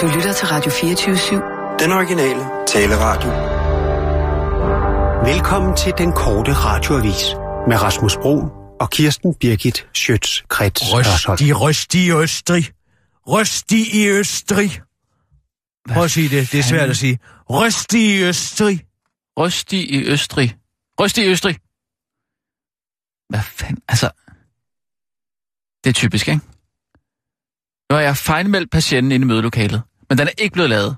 Du lytter til Radio 24-7. Den originale taleradio. Velkommen til den korte radioavis med Rasmus Bro og Kirsten Birgit Schøtz-Krets Røst i, røst i Østrig. Røst i Østrig. Prøv at sige det, det er svært at sige. Røst i Østrig. Røstig i Østrig. Røstig i Østrig. Hvad fanden? Altså, det er typisk, ikke? Nu har jeg fejlmeldt patienten inde i mødelokalet, men den er ikke blevet lavet.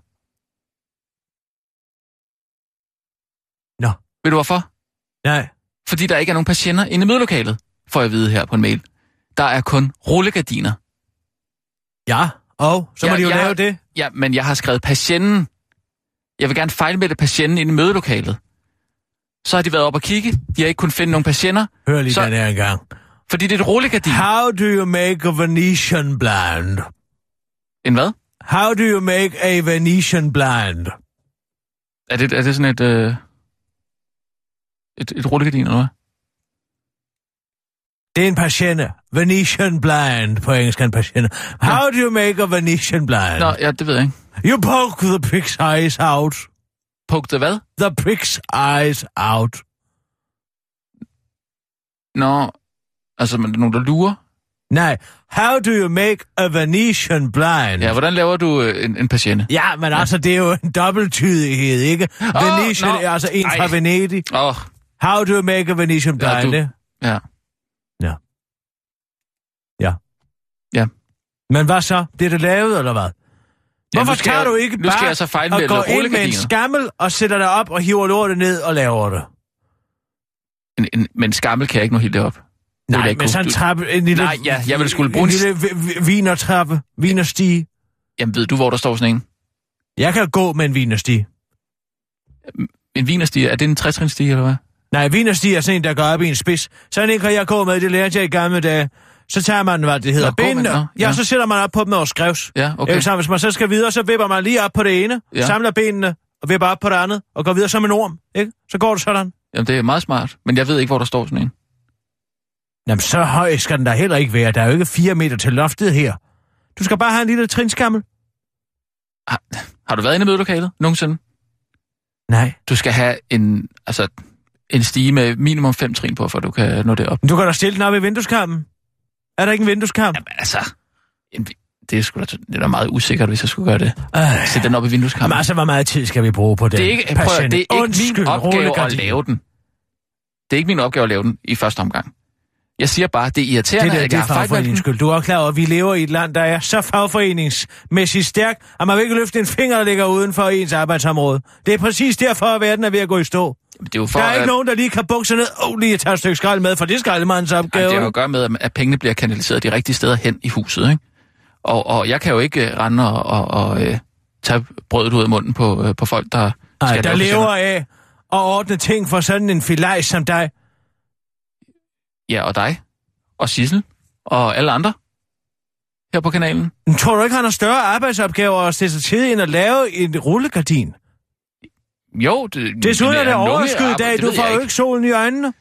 Nå. Ved du hvorfor? Nej. Fordi der ikke er nogen patienter inde i mødelokalet, får jeg at vide her på en mail. Der er kun rullegardiner. Ja, og så må Ja, de jo jeg- lave det. Ja, men jeg har skrevet patienten. Jeg vil gerne fejlmelde patienten inde i mødelokalet. Så har de været op og kigge. De har ikke kunnet finde nogen patienter, Hør lige Så- den her engang. Fordi det er et rullegardin. How do you make a Venetian blind? En hvad? How do you make a Venetian blind? Er det, er det sådan et, øh, et, et rullegardin, eller hvad? Det er en patiente. Venetian blind. På engelsk er en patiente. How do you make a Venetian blind? Nå, ja, det ved jeg ikke. You poke the pig's eyes out. Poke det hvad? The pig's eyes out. Nå, altså, er nogen, der lurer. Nej, how do you make a Venetian blind? Ja, hvordan laver du øh, en, en patiente? Ja, men altså, det er jo en dobbelttydighed, ikke? Venetian nå. er altså en fra Ej. Venedig. Åh, oh, How do you make a Venetian blind? Ja, du- ja. Ja. Ja. Ja. Men hvad så? Det er det lavet, eller hvad? Ja, Hvorfor tager jeg- du ikke nu skal bare jeg så fejlmelde og går ind med en skammel og sætter dig op og hiver lortet ned og laver det? En, en, men skammel kan jeg ikke nå helt derop. Nej, men kunne. sådan en trappe, en lille... Nej, ja, jeg ville skulle bruge en lille vi- vi- vinertrappe, vinerstige. Jamen, ved du, hvor der står sådan en? Jeg kan gå med en vinerstige. En vinerstige, er det en trætrinstige, eller hvad? Nej, vinerstige er sådan en, der går op i en spids. Sådan en kan jeg gå med, det lærte jeg i gamle dage. Så tager man, hvad det hedder, Nå, går man- benene. Ja, ja. så sætter man op på dem over skrevs. Ja, okay. Så hvis man så skal videre, så vipper man lige op på det ene, ja. samler benene og vipper op på det andet, og går videre som en orm, ikke? Så går det sådan. Jamen, det er meget smart, men jeg ved ikke, hvor der står sådan en. Jamen, så høj skal den da heller ikke være. Der er jo ikke fire meter til loftet her. Du skal bare have en lille trinskammel. Har, har du været inde i mødelokalet nogensinde? Nej. Du skal have en, altså, en stige med minimum fem trin på, for du kan nå det op. Men du kan da stille den op i vindueskampen. Er der ikke en vindueskamp? Jamen, altså, en, det er sgu da, det er da meget usikkert, hvis jeg skulle gøre det. Øh. Sæt den op i vindueskampen. Jamen, altså, hvor meget tid skal vi bruge på den? det er ikke, prøv, det er ikke Undskyld, min opgave at lave den. Det er ikke min opgave at lave den i første omgang. Jeg siger bare, det er irriterende, Det, der, at det er har fagforeningens skyld. Du er også klar over, at vi lever i et land, der er så fagforeningsmæssigt stærkt, at man vil ikke løfte en finger, der ligger uden for ens arbejdsområde. Det er præcis derfor, at verden er ved at gå i stå. Det er jo for, Der er ikke at, nogen, der lige kan bukse ned og lige tage et stykke skrald med, for det er skraldemandens opgave. Jamen, det har jo at gøre med, at- pengene bliver kanaliseret de rigtige steder hen i huset, ikke? Og, og jeg kan jo ikke uh, rende og, og, og uh, tage brødet ud af munden på, uh, på folk, der Nej, skal der lever af at ordne ting for sådan en filaj som dig. Ja, og dig. Og Sissel. Og alle andre. Her på kanalen. Men tror du ikke, han har større arbejdsopgaver at sætte sig tid ind og lave en rullegardin? Jo, det, Desuden er det overskyet i dag, det du får jo ikke solen i øjnene.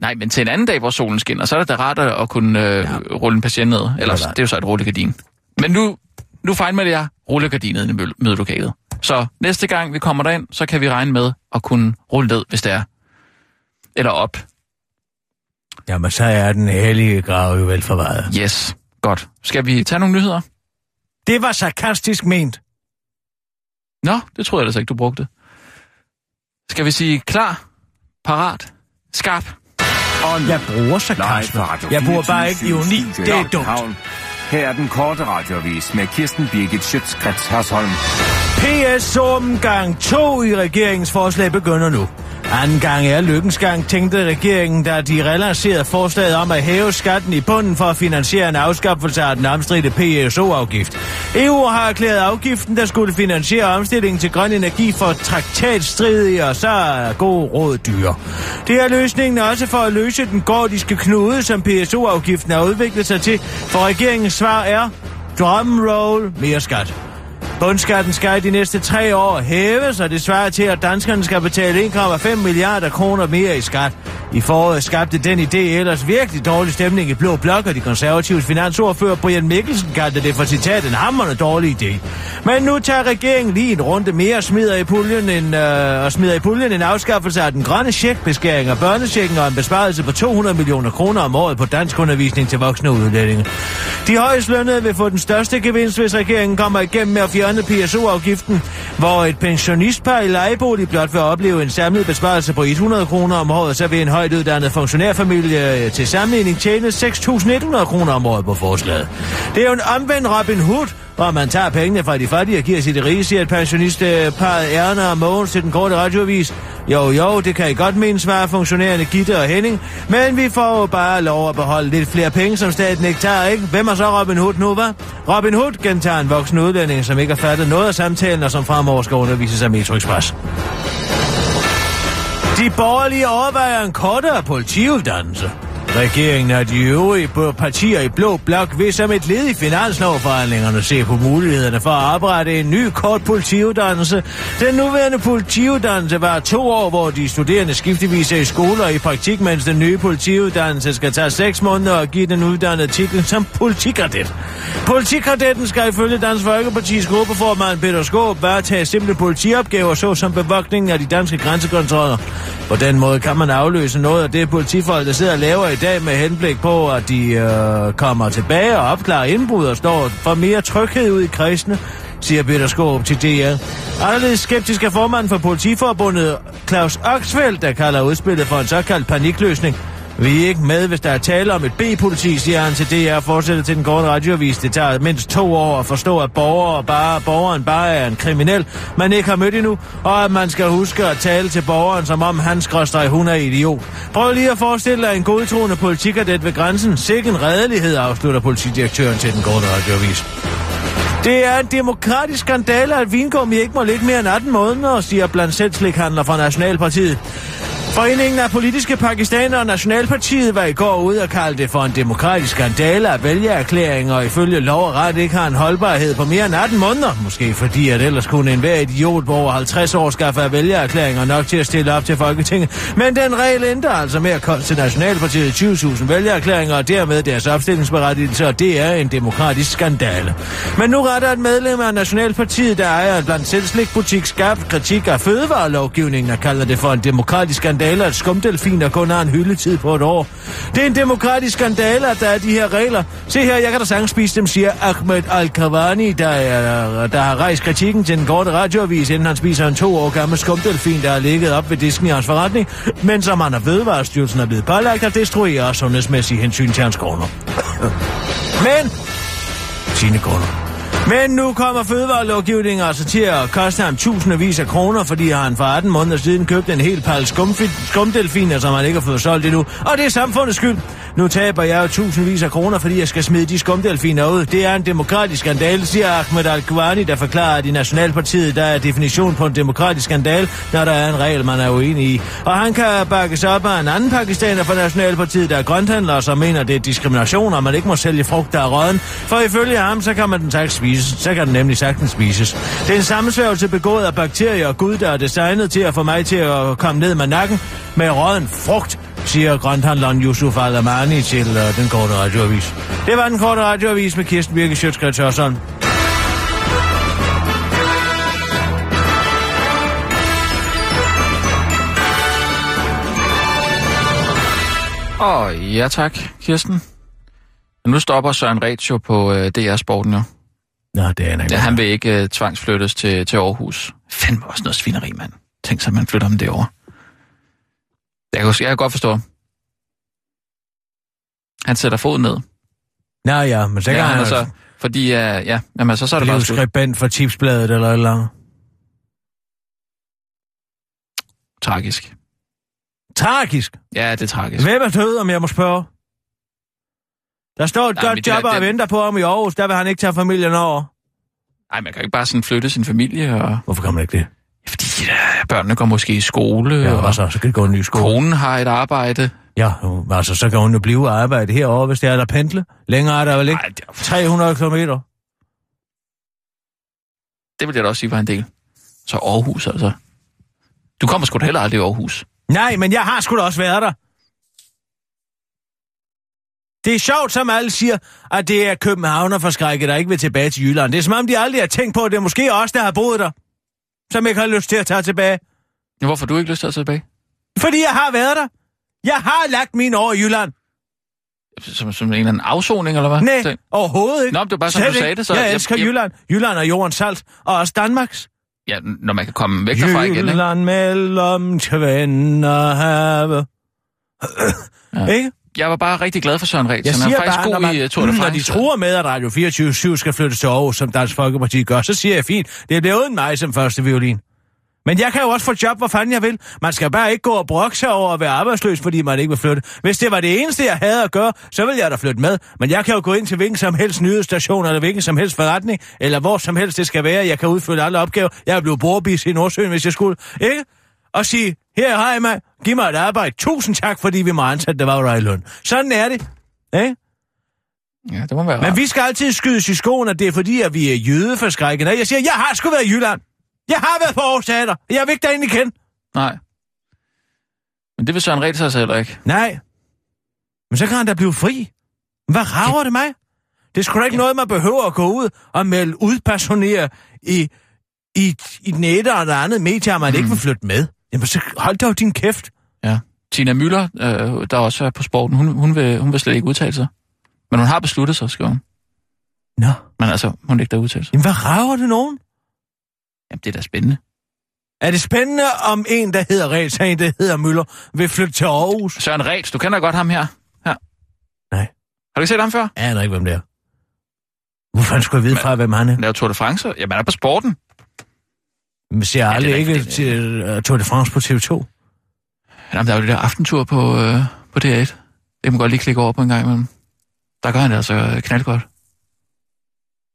Nej, men til en anden dag, hvor solen skinner, så er det da rart at at kunne øh, ja. rulle en patient ned. Ellers, det er jo så et rullegardin. Men nu, nu fejlmelder jeg rullegardinet i mø- mødelokalet. Så næste gang vi kommer derind, så kan vi regne med at kunne rulle ned, hvis det er. Eller op. Jamen, så er den hellige grav jo vel forvaret. Yes. Godt. Skal vi tage nogle nyheder? Det var sarkastisk ment. Nå, det troede jeg ellers ikke, du brugte. Skal vi sige klar, parat, skarp? Jeg bruger sarkasme. Jeg bruger bare ikke ironi. Det er dumt. Her er den korte radiovis med Kirsten Birgit Schøtzgrads Hasholm. PS omgang 2 i regeringens forslag begynder nu. Anden gang er lykkens gang, tænkte regeringen, da de relancerede forslaget om at hæve skatten i bunden for at finansiere en afskaffelse af den omstridte PSO-afgift. EU har erklæret afgiften, der skulle finansiere omstillingen til grøn energi for traktatstridige, og så er god råd dyre. Det er løsningen også for at løse den gordiske knude, som PSO-afgiften har udviklet sig til, for regeringens svar er drumroll mere skat. Bundskatten skal i de næste tre år hæves, og det svarer til, at danskerne skal betale 1,5 milliarder kroner mere i skat. I foråret skabte den idé ellers virkelig dårlig stemning i Blå Blok, og de konservatives finansordfører Brian Mikkelsen kaldte det for citat en hammerende dårlig idé. Men nu tager regeringen lige en runde mere og smider i puljen en, øh, og smider i puljen en afskaffelse af den grønne checkbeskæring af børnechecken og en besparelse på 200 millioner kroner om året på dansk undervisning til voksne udlændinge. De højst lønnede vil få den største gevinst, hvis regeringen kommer igennem med at fjerne PSO-afgiften, hvor et pensionistpar i lejebolig blot vil opleve en samlet besparelse på 100 kroner om året, så vil en højt uddannet funktionærfamilie øh, til sammenligning tjene 6.100 kroner om året på forslaget. Det er jo en omvendt Robin Hood, hvor man tager pengene fra de fattige og giver til de rige, siger et pensionistparret øh, Erna og Mogens til den korte radioavis. Jo, jo, det kan I godt mene, svarer funktionærerne Gitte og Henning, men vi får jo bare lov at beholde lidt flere penge, som staten ikke tager, ikke? Hvem er så Robin Hood nu, var? Robin Hood gentager en voksen udlænding, som ikke har fattet noget af samtalen, og som fremover skal undervises af Metro Express. De borgerlige overvejer en kortere politiuddannelse. Regeringen og de øvrige partier i Blå Blok vil som et led i finanslovforhandlingerne se på mulighederne for at oprette en ny kort politiuddannelse. Den nuværende politiuddannelse var to år, hvor de studerende skiftevis er i skole og i praktik, mens den nye politiuddannelse skal tage seks måneder og give den uddannede titlen som politikadet. Politikadetten skal ifølge Dansk Folkepartis gruppeformand Peter Skåb varetage simple politiopgaver, såsom bevogtningen af de danske grænsekontroller. På den måde kan man afløse noget af det politifolk, der sidder og laver i dag med henblik på, at de øh, kommer tilbage og opklarer indbrud og står for mere tryghed ud i kredsene, siger Peter Skåb til DR. Anderledes skeptisk er formanden for politiforbundet Claus Oxfeldt, der kalder udspillet for en såkaldt panikløsning. Vi er ikke med, hvis der er tale om et B-politi, siger han til DR og fortsætter til den korte radioavis. Det tager mindst to år at forstå, at borger bare, borgeren bare er en kriminel, man ikke har mødt endnu, og at man skal huske at tale til borgeren, som om han skråstrej hun er idiot. Prøv lige at forestille dig en godtroende politikadet ved grænsen. Sikken redelighed, afslutter politidirektøren til den korte radioavis. Det er en demokratisk skandale, at vingummi ikke må ligge mere end 18 måneder, siger blandt selvslikhandler fra Nationalpartiet. Foreningen af politiske pakistanere og Nationalpartiet var i går ude og kalde det for en demokratisk skandale af vælgererklæringer og ifølge lov og ret ikke har en holdbarhed på mere end 18 måneder. Måske fordi, at ellers kunne enhver idiot på over 50 år skaffe af vælgererklæringer nok til at stille op til Folketinget. Men den regel ændrer altså med at komme til Nationalpartiet 20.000 vælgererklæringer og dermed deres opstillingsberettigelse, og det er en demokratisk skandale. Men nu retter et medlem af Nationalpartiet, der ejer blandt selvslikbutik, skabt kritik af fødevarelovgivningen og kalder det for en demokratisk skandale skandale, at skumdelfiner kun har en hyldetid på et år. Det er en demokratisk skandale, at der er de her regler. Se her, jeg kan da sagtens spise dem, siger Ahmed Al-Kawani, der, er, der har rejst kritikken til den korte radioavis, inden han spiser en to år gammel skumdelfin, der har ligget op ved disken i hans forretning, men som han har Vedvarestyrelsen er blevet pålagt at destruere sundhedsmæssige hensyn til hans kroner. men, sine kroner. Men nu kommer fødevarelovgivningen altså til at koste ham tusindvis af kroner, fordi han for 18 måneder siden købte en hel pal skumdelfiner, som han ikke har fået solgt endnu. Og det er samfundets skyld. Nu taber jeg jo tusindvis af kroner, fordi jeg skal smide de skumdelfiner ud. Det er en demokratisk skandale, siger Ahmed Al-Kwani, der forklarer, at i Nationalpartiet der er definition på en demokratisk skandal, når der er en regel, man er uenig i. Og han kan bakkes op af en anden pakistaner fra Nationalpartiet, der er grønthandler, som mener, det er diskrimination, og man ikke må sælge frugt, der er råden. For ifølge ham, så kan man den sagtens spises. Så kan den nemlig sagtens spises. Det er en sammensværgelse begået af bakterier og gud, der er designet til at få mig til at komme ned med nakken med råden frugt siger grønthandleren Yusuf Alamani til uh, den korte radioavis. Det var den korte radioavis med Kirsten Birke Sjøtskridt Åh, oh, ja tak, Kirsten. Nu stopper Søren Ratio på øh, uh, DR Sporten jo. Nå, det er han Ja, han vil ikke uh, tvangsflyttes til, til Aarhus. Fandme også noget svineri, mand. Tænk sig, at man flytter ham derovre. Jeg kan, jeg kan godt forstå. Han sætter fod ned. Nå ja, men så kan Ja, han han så, fordi, uh, ja, jamen, altså, så er det bare slut. skribent for tipsbladet eller et eller andet. Tragisk. Tragisk. Ja, det er tragisk. Hvem er død, om jeg må spørge? Der står et Nej, godt job og venter på ham i Aarhus. Der vil han ikke tage familien over. Nej, man kan jo ikke bare sådan flytte sin familie, og... Hvorfor kan man ikke det? Fordi ja, børnene går måske i skole, Ja, og og så, så kan det gå en ny skole. konen har et arbejde. Ja, altså så kan hun jo blive og arbejde herovre, hvis det er der pendle. Længere er der vel ikke? Nej, det, er- 300 kilometer. det vil jeg da også sige var en del. Så Aarhus, altså. Du kommer sgu da heller aldrig i Aarhus. Nej, men jeg har sgu da også været der. Det er sjovt, som alle siger, at det er københavnerforskrækket, der ikke vil tilbage til Jylland. Det er som om, de aldrig har tænkt på, at det er måske os, der har boet der, som ikke har lyst til at tage tilbage. Ja, Hvorfor du ikke lyst til at tage tilbage? Fordi jeg har været der. Jeg har lagt mine år i Jylland. Som, som en eller anden afsoning, eller hvad? Nej, Så- overhovedet ikke. Nå, men det var bare, som Slet du sagde ikke. det, så- Jeg elsker jeg- Jylland. Jylland er jordens salt, og også Danmarks. Ja, når man kan komme væk derfra igen, ikke? Jylland mellem Tvend og have. Ja. Ikke? Jeg var bare rigtig glad for Søren Ræs. Jeg Han er faktisk bare, god når, man, i uh, Tour de når France. de tror med, at Radio 24 skal flyttes til Aarhus, som Dansk Folkeparti gør, så siger jeg fint, det bliver uden mig som første violin. Men jeg kan jo også få job, hvor fanden jeg vil. Man skal bare ikke gå og brokke sig over at være arbejdsløs, fordi man ikke vil flytte. Hvis det var det eneste, jeg havde at gøre, så ville jeg da flytte med. Men jeg kan jo gå ind til hvilken som helst nyhedsstation, eller hvilken som helst forretning, eller hvor som helst det skal være. Jeg kan udfylde alle opgaver. Jeg er blevet borbis i Nordsøen, hvis jeg skulle. Ikke? Og sige, her har jeg mig, giv mig et arbejde. Tusind tak, fordi vi må ansætte, det var i løn. Sådan er det. Ikke? Ja, det må være Men rart. vi skal altid skydes i skoen, at det er fordi, at vi er jødeforskrækkende. Jeg siger, jeg har sgu været i Jylland. Jeg har været på Aarhus Teater. Jeg vil ikke derinde igen. Nej. Men det vil Søren Ræs altså heller ikke. Nej. Men så kan han da blive fri. Hvad rager det mig? Det er sgu da ikke noget, man behøver at gå ud og melde udpersonere i, i, i den ene eller andet medie, man mm. ikke vil flytte med. Jamen, så hold dog din kæft. Ja. Tina Møller, øh, der også er på sporten, hun, hun, vil, hun vil slet ikke udtale sig. Men hun har besluttet sig, skriver hun. Nå. Men altså, hun vil ikke der udtale sig. Jamen, hvad rager det nogen? Jamen, det er da spændende. Er det spændende, om en, der hedder Reds, og en, der hedder Møller, vil flytte til Aarhus? Søren Ræs, du kender godt ham her. her. Nej. Har du ikke set ham før? Jeg aner ikke, hvem det er. Hvor fanden skulle jeg vide fra, hvem han er? Laver Tour de France. Jamen, han er på sporten. Men ser er aldrig ikke til uh, Tour de France på TV2. Jamen, der er jo det der aftentur på, øh, på DR1. Det kan man godt lige klikke over på en gang imellem. Der gør han det altså øh, knaldgodt.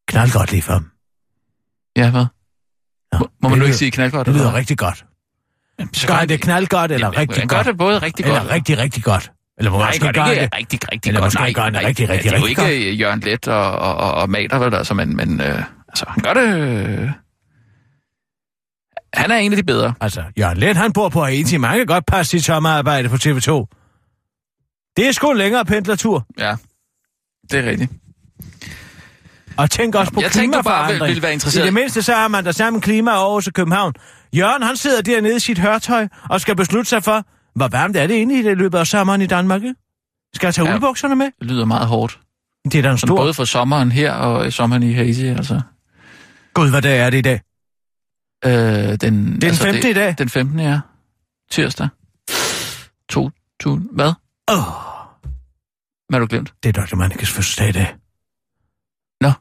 Knald godt lige for ham. Ja, hvad? Ja, Må, må man nu ikke sige knaldgodt? Det lyder eller? rigtig godt. Jamen, så Skal han det knald godt, eller Jamen, rigtig han gør godt? det både rigtig Eller godt. rigtig, rigtig godt? Eller hvor Nej, måske gør gør det ikke rigtig, rigtig Eller godt. måske Nej, gør det nej, rigtig, rigtig, Det er jo rigtig ikke øh, Jørgen Let og, og, og, og Mater, vel, altså, men, men øh, altså, han gør det... Øh... Han er en af de bedre. Altså, Jørgen Let, han bor på Haiti. Man kan godt passe sit sommerarbejde på TV2. Det er sgu en længere pendlertur. Ja, det er rigtigt. Og tænk også på Jeg klimaforandring. ville- ville være interesseret. I det mindste, så har man der sammen klima over og København. Jørgen, han sidder dernede i sit hørtøj og skal beslutte sig for, hvor varmt er det inde i det løbet af sommeren i Danmark? Skal jeg tage Ja. uldbukserne med? Det lyder meget hårdt. Det er da en stor... både for sommeren her og sommeren i Haiti, altså. Gud, hvad dag er det i dag? Øh, den, den altså, 15. i dag? Den 15. ja. Tirsdag. To, to, hvad? Åh, oh, Hvad har du glemt? det er Dr. Mannikes fødselsdag i dag. Nå.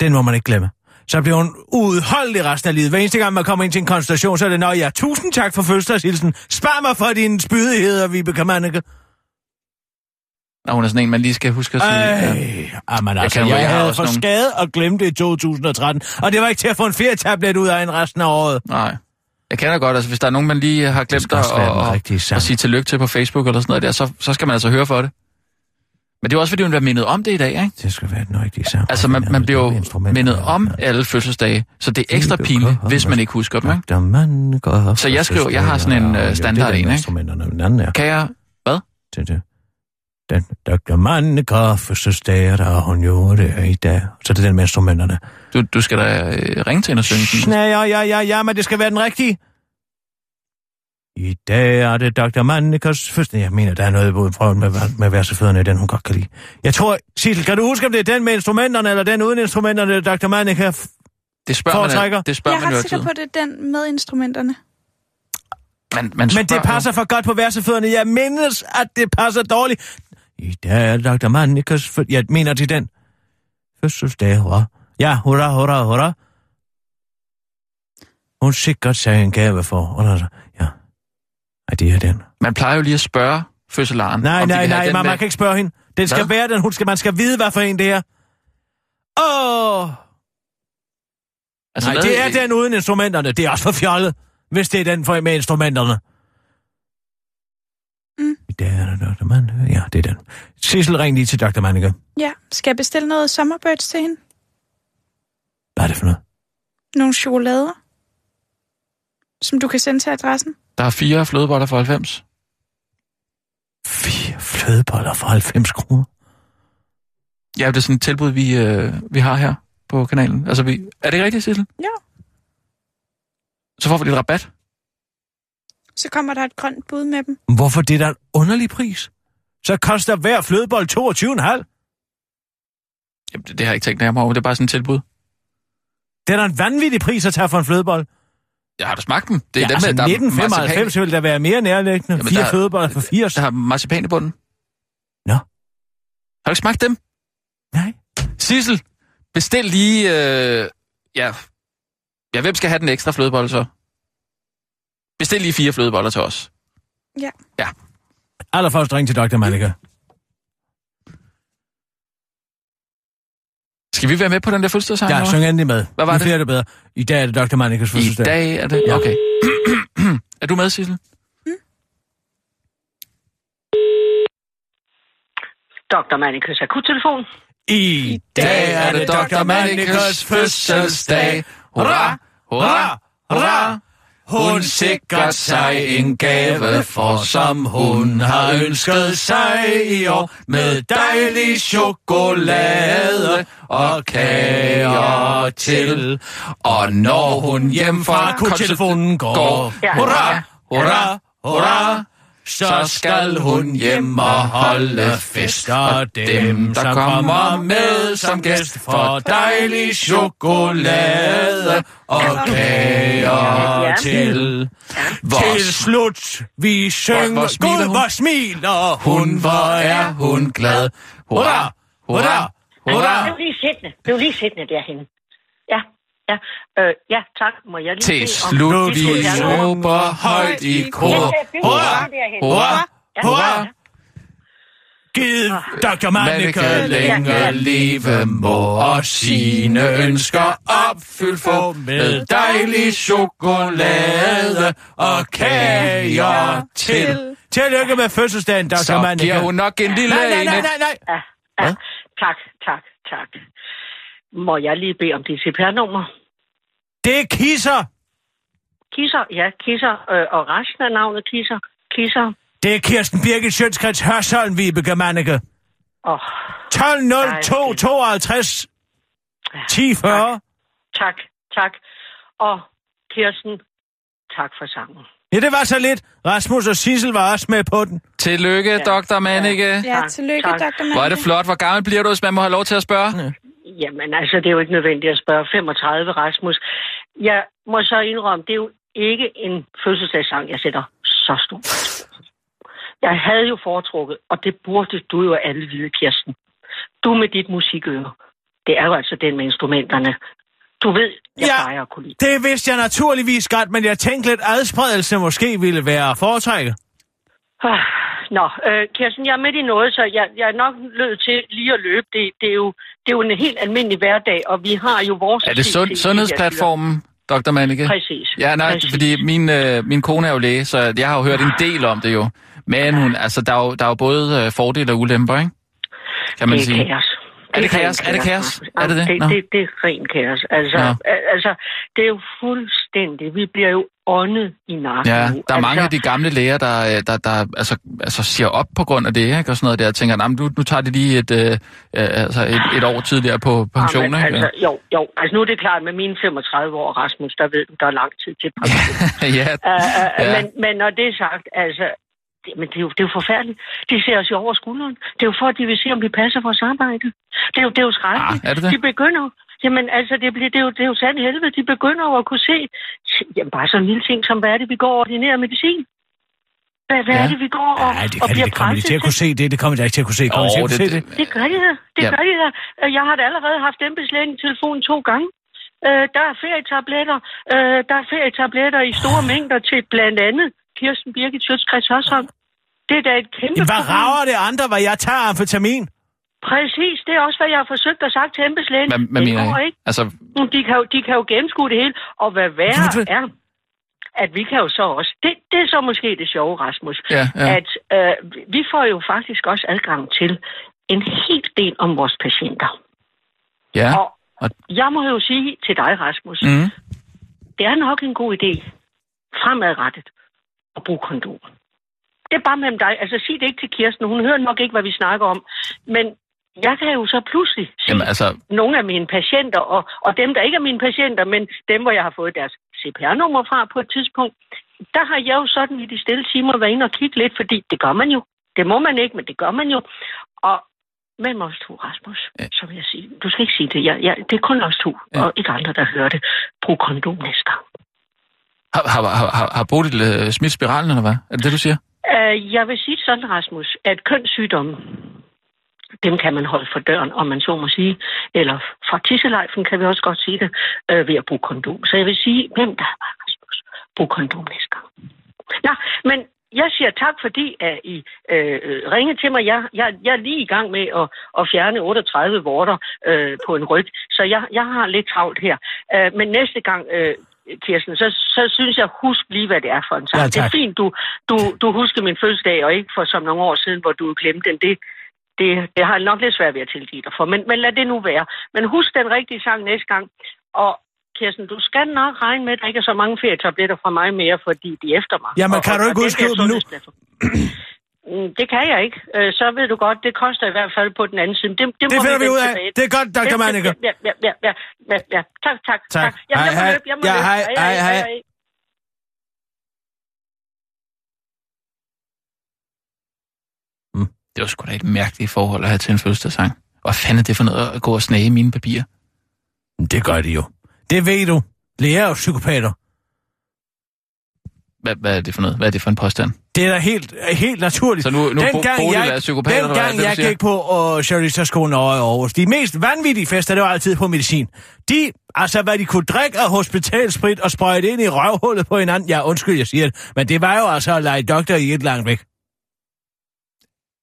Den må man ikke glemme. Så bliver hun udholdelig resten af livet. Hver eneste gang, man kommer ind til en konstellation, så er det, når ja, tusind tak for fødselsdagshilsen. Spar mig for din spydigheder, Vibeke Manneke. Nå, hun er sådan en, man lige skal huske at sige. Ja. Ej, jamen altså, kan jeg, jo- jeg jeg har havde for nogle- skade og glemt det i 2013. Og det var ikke til at få en ferietablet ud af en resten af året. Nej. Jeg kender godt, altså hvis der er nogen, man lige har glemt at, den at, sige tillykke til på Facebook eller sådan noget der, så, så skal man altså høre for det. Men det er også, fordi hun bliver mindet om det i dag, ikke? Det skal være den rigtige sang. Altså, man, man bliver jo mindet om alle fødselsdage, så det er ekstra pinligt, hvis man ikke husker dem, ikke? Så jeg skriver- jeg har sådan en, øh, standard en, ikke? Kan jeg... Hvad? Det, det. Den Dr. Manneke fødselsdag, der hun jo det i dag. Så det er den med instrumenterne. Du, du skal da øh, ringe til hende og synge den. Nej, ja, ja, ja, ja, men det skal være den rigtige. I dag er det Dr. Mannekes fødselsdag. Jeg mener, der er noget både prøven med, med versefødderne den, hun godt kan lide. Jeg tror, Sissel, kan du huske, om det er den med instrumenterne, eller den uden instrumenterne, Dr. Manneke? Det spørger Foretrækker? man, det spørger Jeg er man jo ret sikker på, det er den med instrumenterne. Man, man Men det passer for godt på versefødderne. Jeg mindes, at det passer dårligt. I dag er Dr. Mannekes fødselsdag. Jeg mener til den. Fødselsdag, hurra. Ja, hurra, hurra, hurra. Hun sikkert sagde en gave for. Og der, ja. Ej, det er den. Man plejer jo lige at spørge fødselaren. Nej, nej, nej, man, man kan ikke spørge hende. Den skal Hvad? være den, hun skal, man skal vide, hvad for en det er. Åh, Altså, nej, det er den uden instrumenterne. Det er også for fjollet, hvis det er den for med instrumenterne. Mm. Det er Dr. Manneke. Ja, det er den. Sissel, ring lige til Dr. Manneke. Ja, skal jeg bestille noget Summerbirds til hende? Hvad er det for noget? Nogle chokolader, som du kan sende til adressen. Der er fire flødeboller for 90. Fire flødeboller for 90 kroner. Ja, det er sådan et tilbud, vi, øh, vi har her på kanalen. Altså, vi... Er det rigtigt, Sissel? Ja. Så får vi lidt rabat. Så kommer der et grønt bud med dem. Hvorfor det er da en underlig pris? Så koster hver flødebold 22,5. Jamen, det, det har jeg ikke tænkt nærmere over. Det er bare sådan et tilbud. Det er da en vanvittig pris at tage for en flødebold. Jeg har du smagt dem? Det er ja, dem, altså med, der er 1995 vil der være mere nærliggende. Jamen, Fire der- flødeboller for 80. marcipan, der har marcipan i bunden. Nå. Har du ikke smagt dem? Nej. Sissel, bestil lige... Øh, ja, ja, hvem skal have den ekstra flødebolle så? Bestil lige fire flødeboller til os. Ja. Ja. Allerførst ring til Dr. Malika. Skal vi være med på den der fødselsdagssang? Ja, syng endelig med. Hvad var det? bliver det bedre. I dag er det Dr. Manikas hvad? I fødselsdag. dag er det... Okay. er du med, Sissel? Dr. Manikas akuttelefon. I dag er det Dr. Manikas fødselsdag. Hurra, hurra, hurra. Hun sikrer sig en gave, for som hun har ønsket sig i år, med dejlig chokolade og kager til. Og når hun hjem fra telefonen går, hurra, hurra, hurra, så skal hun hjem og holde fest, og dem, der kommer med som gæst, får dejlig chokolade og kager til. Til slut, vi synger, hvor smiler Gud, hvor smiler hun, hvor er hun glad. Hurra, hurra, hurra. lige siddende. Bliv lige siddende derhen. Ja, ja. Øh, ja, tak. Må jeg lige Til se, om- slut, vi råber højt i kor. Hurra, hurra, hurra. Giv Dr. Mannika længe leve må og sine ønsker opfyldt få med dejlig chokolade og kager til. Tillykke med fødselsdagen, Dr. Så Mannika. giver hun nok en lille Nej, nej, nej, nej, nej. Ja, ja. Tak, tak, tak. Må jeg lige bede om dit CPR-nummer? Det er kisser. Kisser, ja, Kisser. Øh, og resten af navnet Kisser. Kisser. Det er Kirsten Birgit Sjøtskrets Hørsholm, Vibeke Mannika. Åh, 12 02 52 10 40. tak, tak. Og Kirsten, tak for sangen. Ja, det var så lidt. Rasmus og Sissel var også med på den. Tillykke, Ja. Dr. Manike. Ja, Tak, tillykke, tak. Dr. Mannika. Hvor er det flot. Hvor gammel bliver du, hvis man må have lov til at spørge? Jamen altså, det er jo ikke nødvendigt at spørge 35, Rasmus. Jeg må så indrømme, det er jo ikke en fødselsdagssang, jeg sætter så stor. Jeg havde jo foretrukket, og det burde du jo alle vide, Kirsten. Du med dit musikøre, det er jo altså den med instrumenterne. Du ved, jeg Ja. plejer at kunne lide. Det vidste jeg naturligvis godt, men jeg tænkte lidt adspredelse måske ville være foretrækket. Ah, Nå, øh, Kirsten, jeg er midt i noget, så jeg, jeg er nok nødt til lige at løbe. Det, det, er jo, det er jo en helt almindelig hverdag, og vi har jo vores... Er det sund, sundhedsplatformen, Dr. Manike? Præcis. Ja, nej, Præcis. fordi min, øh, min kone er jo læge, så jeg har jo hørt en del om det jo. Men hun, altså, der er jo, der er jo både øh, fordele og ulemper, ikke? Kan man det sige. kaos. Er det kaos? Er det kaos? Er det det? Det, det, det er ren kaos. Altså, al- altså, det er jo fuldstændig... Vi bliver jo åndet i nakken Ja, der er altså, mange af de gamle læger, der, øh, der, der altså, altså siger op på grund af det, ikke? Og sådan noget der. Jeg tænker, "Nå, men nu, nu tager de lige et, øh, øh, altså et, et år tidligere på pension, Jamen, ikke? altså, jo, jo. Altså, nu er det klart, med mine 35 år, Rasmus, der ved der er lang tid til pension. ja, Uh, uh, Ja. ja. men, men når det er sagt, altså, det, men det er, jo, det er jo forfærdeligt. De ser os jo over skulderen. Det er jo for, at de vil se, om vi passer vores arbejde. Det er jo, det er jo skrækkeligt. Ah, er det det? De begynder Jamen altså, det, bliver, det, er jo, det er jo sandt helvede. De begynder jo at kunne se, jamen bare sådan en lille ting som, hvad er det, vi går og ordinerer medicin? Hvad, hvad Ja. er det, vi går og, Nej, det, og bliver det kommer de til at kunne se. Det, det kommer de ikke til at kunne se. Kommer de til Åh, at kunne det- se det? Det gør de da. Det Ja. gør de da. Øh, Jeg har da allerede haft embedslægen i telefonen to gange. Øh, der er ferietabletter. Øh, der er ferietabletter i store mængder til blandt andet Kirsten Birgit Sjøtskreds Hørsholm. Det er da et kæmpe Jamen, hvad problem. rager det andre, hvad jeg tager amfetamin? Præcis, det er også, hvad jeg har forsøgt at sagt til embedslægen. hvad, hvad mener går I? ikke. Altså, De kan, jo, de kan jo gennemskue det hele. Og hvad værre er, at vi kan jo så også... Det, det er så måske det sjove, Rasmus. Ja, ja. At øh, vi får jo faktisk også adgang til en hel del om vores patienter. ja. Og Og- jeg må jo sige til dig, Rasmus, Mhm. det er nok en god idé fremadrettet at bruge kondom. Det er bare mellem dig. Altså, sig det ikke til Kirsten. Hun hører nok ikke, hvad vi snakker om. Men jeg kan jo så pludselig se Jamen altså, nogle af mine patienter, og, og dem, der ikke er mine patienter, men dem, hvor jeg har fået deres CPR-nummer fra på et tidspunkt, der har jeg jo sådan i de stille timer været inde og kigge lidt, fordi det gør man jo. Det må man ikke, men det gør man jo. Og mellem os to, Rasmus, Ja. vil jeg sige, du skal ikke sige det. Jeg, jeg, det er kun os to, ja. og ikke andre, der hører det. Brug kondom næste gang har, har, har, har, Bodil uh, smidt spiralen, eller hvad? Er det det, du siger? Uh, jeg vil sige sådan, Rasmus, at kønssygdomme, dem kan man holde for døren, om man så må sige. Eller fra tisselejfen kan vi også godt sige det, øh, ved at bruge kondom. Så jeg vil sige, hvem der er Rasmus, brug kondom næste gang. Nå, men jeg siger tak, fordi at I øh, ringede til mig. Jeg, jeg, jeg er lige i gang med at, at fjerne 38 vorter øh, på en ryg, så jeg, jeg har lidt travlt her. Øh, men næste gang, øh, Kirsten, så, så synes jeg, husk lige, hvad det er for en sang. Ja, det er fint, du, du, du husker min fødselsdag, og ikke for som nogle år siden, hvor du glemte den. Det, det, det har jeg nok lidt svært ved at tilgive dig for, men, men lad det nu være. Men husk den rigtige sang næste gang. Og Kirsten, du skal nok regne med, at der ikke er så mange ferietabletter fra mig mere, fordi de er efter mig. Jamen, Og- kan og- du ikke bliver dem nu? Mm, Det kan jeg ikke. Øh, Så ved du godt, det koster i hvert fald på den anden side. Det, det, Det finder vi ud af. tilbage. Det er godt, Dr. Manneke. Ja, ja, ja, ja, ja, ja. Tak, tak, Tak. Jamen, Hej, jeg må hej. løbe, jeg må Ja, løbe. hej, hej, hej. Det var sgu da et mærkeligt forhold at have til en fødselsdagssang. Hvad fanden er det for noget at gå og snage i mine papirer? Det gør de jo. Det ved du. Læger er jo psykopater. Hvad, hvad er det for noget? Hvad er det for en påstand? Det er da helt, helt naturligt. Så nu, nu Dengang Bodil jeg- er psykopat, eller hvad Dengang det, du jeg siger? gik på uh, Charlotteskolen over i Aarhus, de mest vanvittige fester, det var altid på medicin. De, altså hvad de kunne drikke af hospitalsprit og sprøjte ind i røvhullet på hinanden. Ja, undskyld, jeg siger det. Men det var jo altså at lege doktor i et langt væk.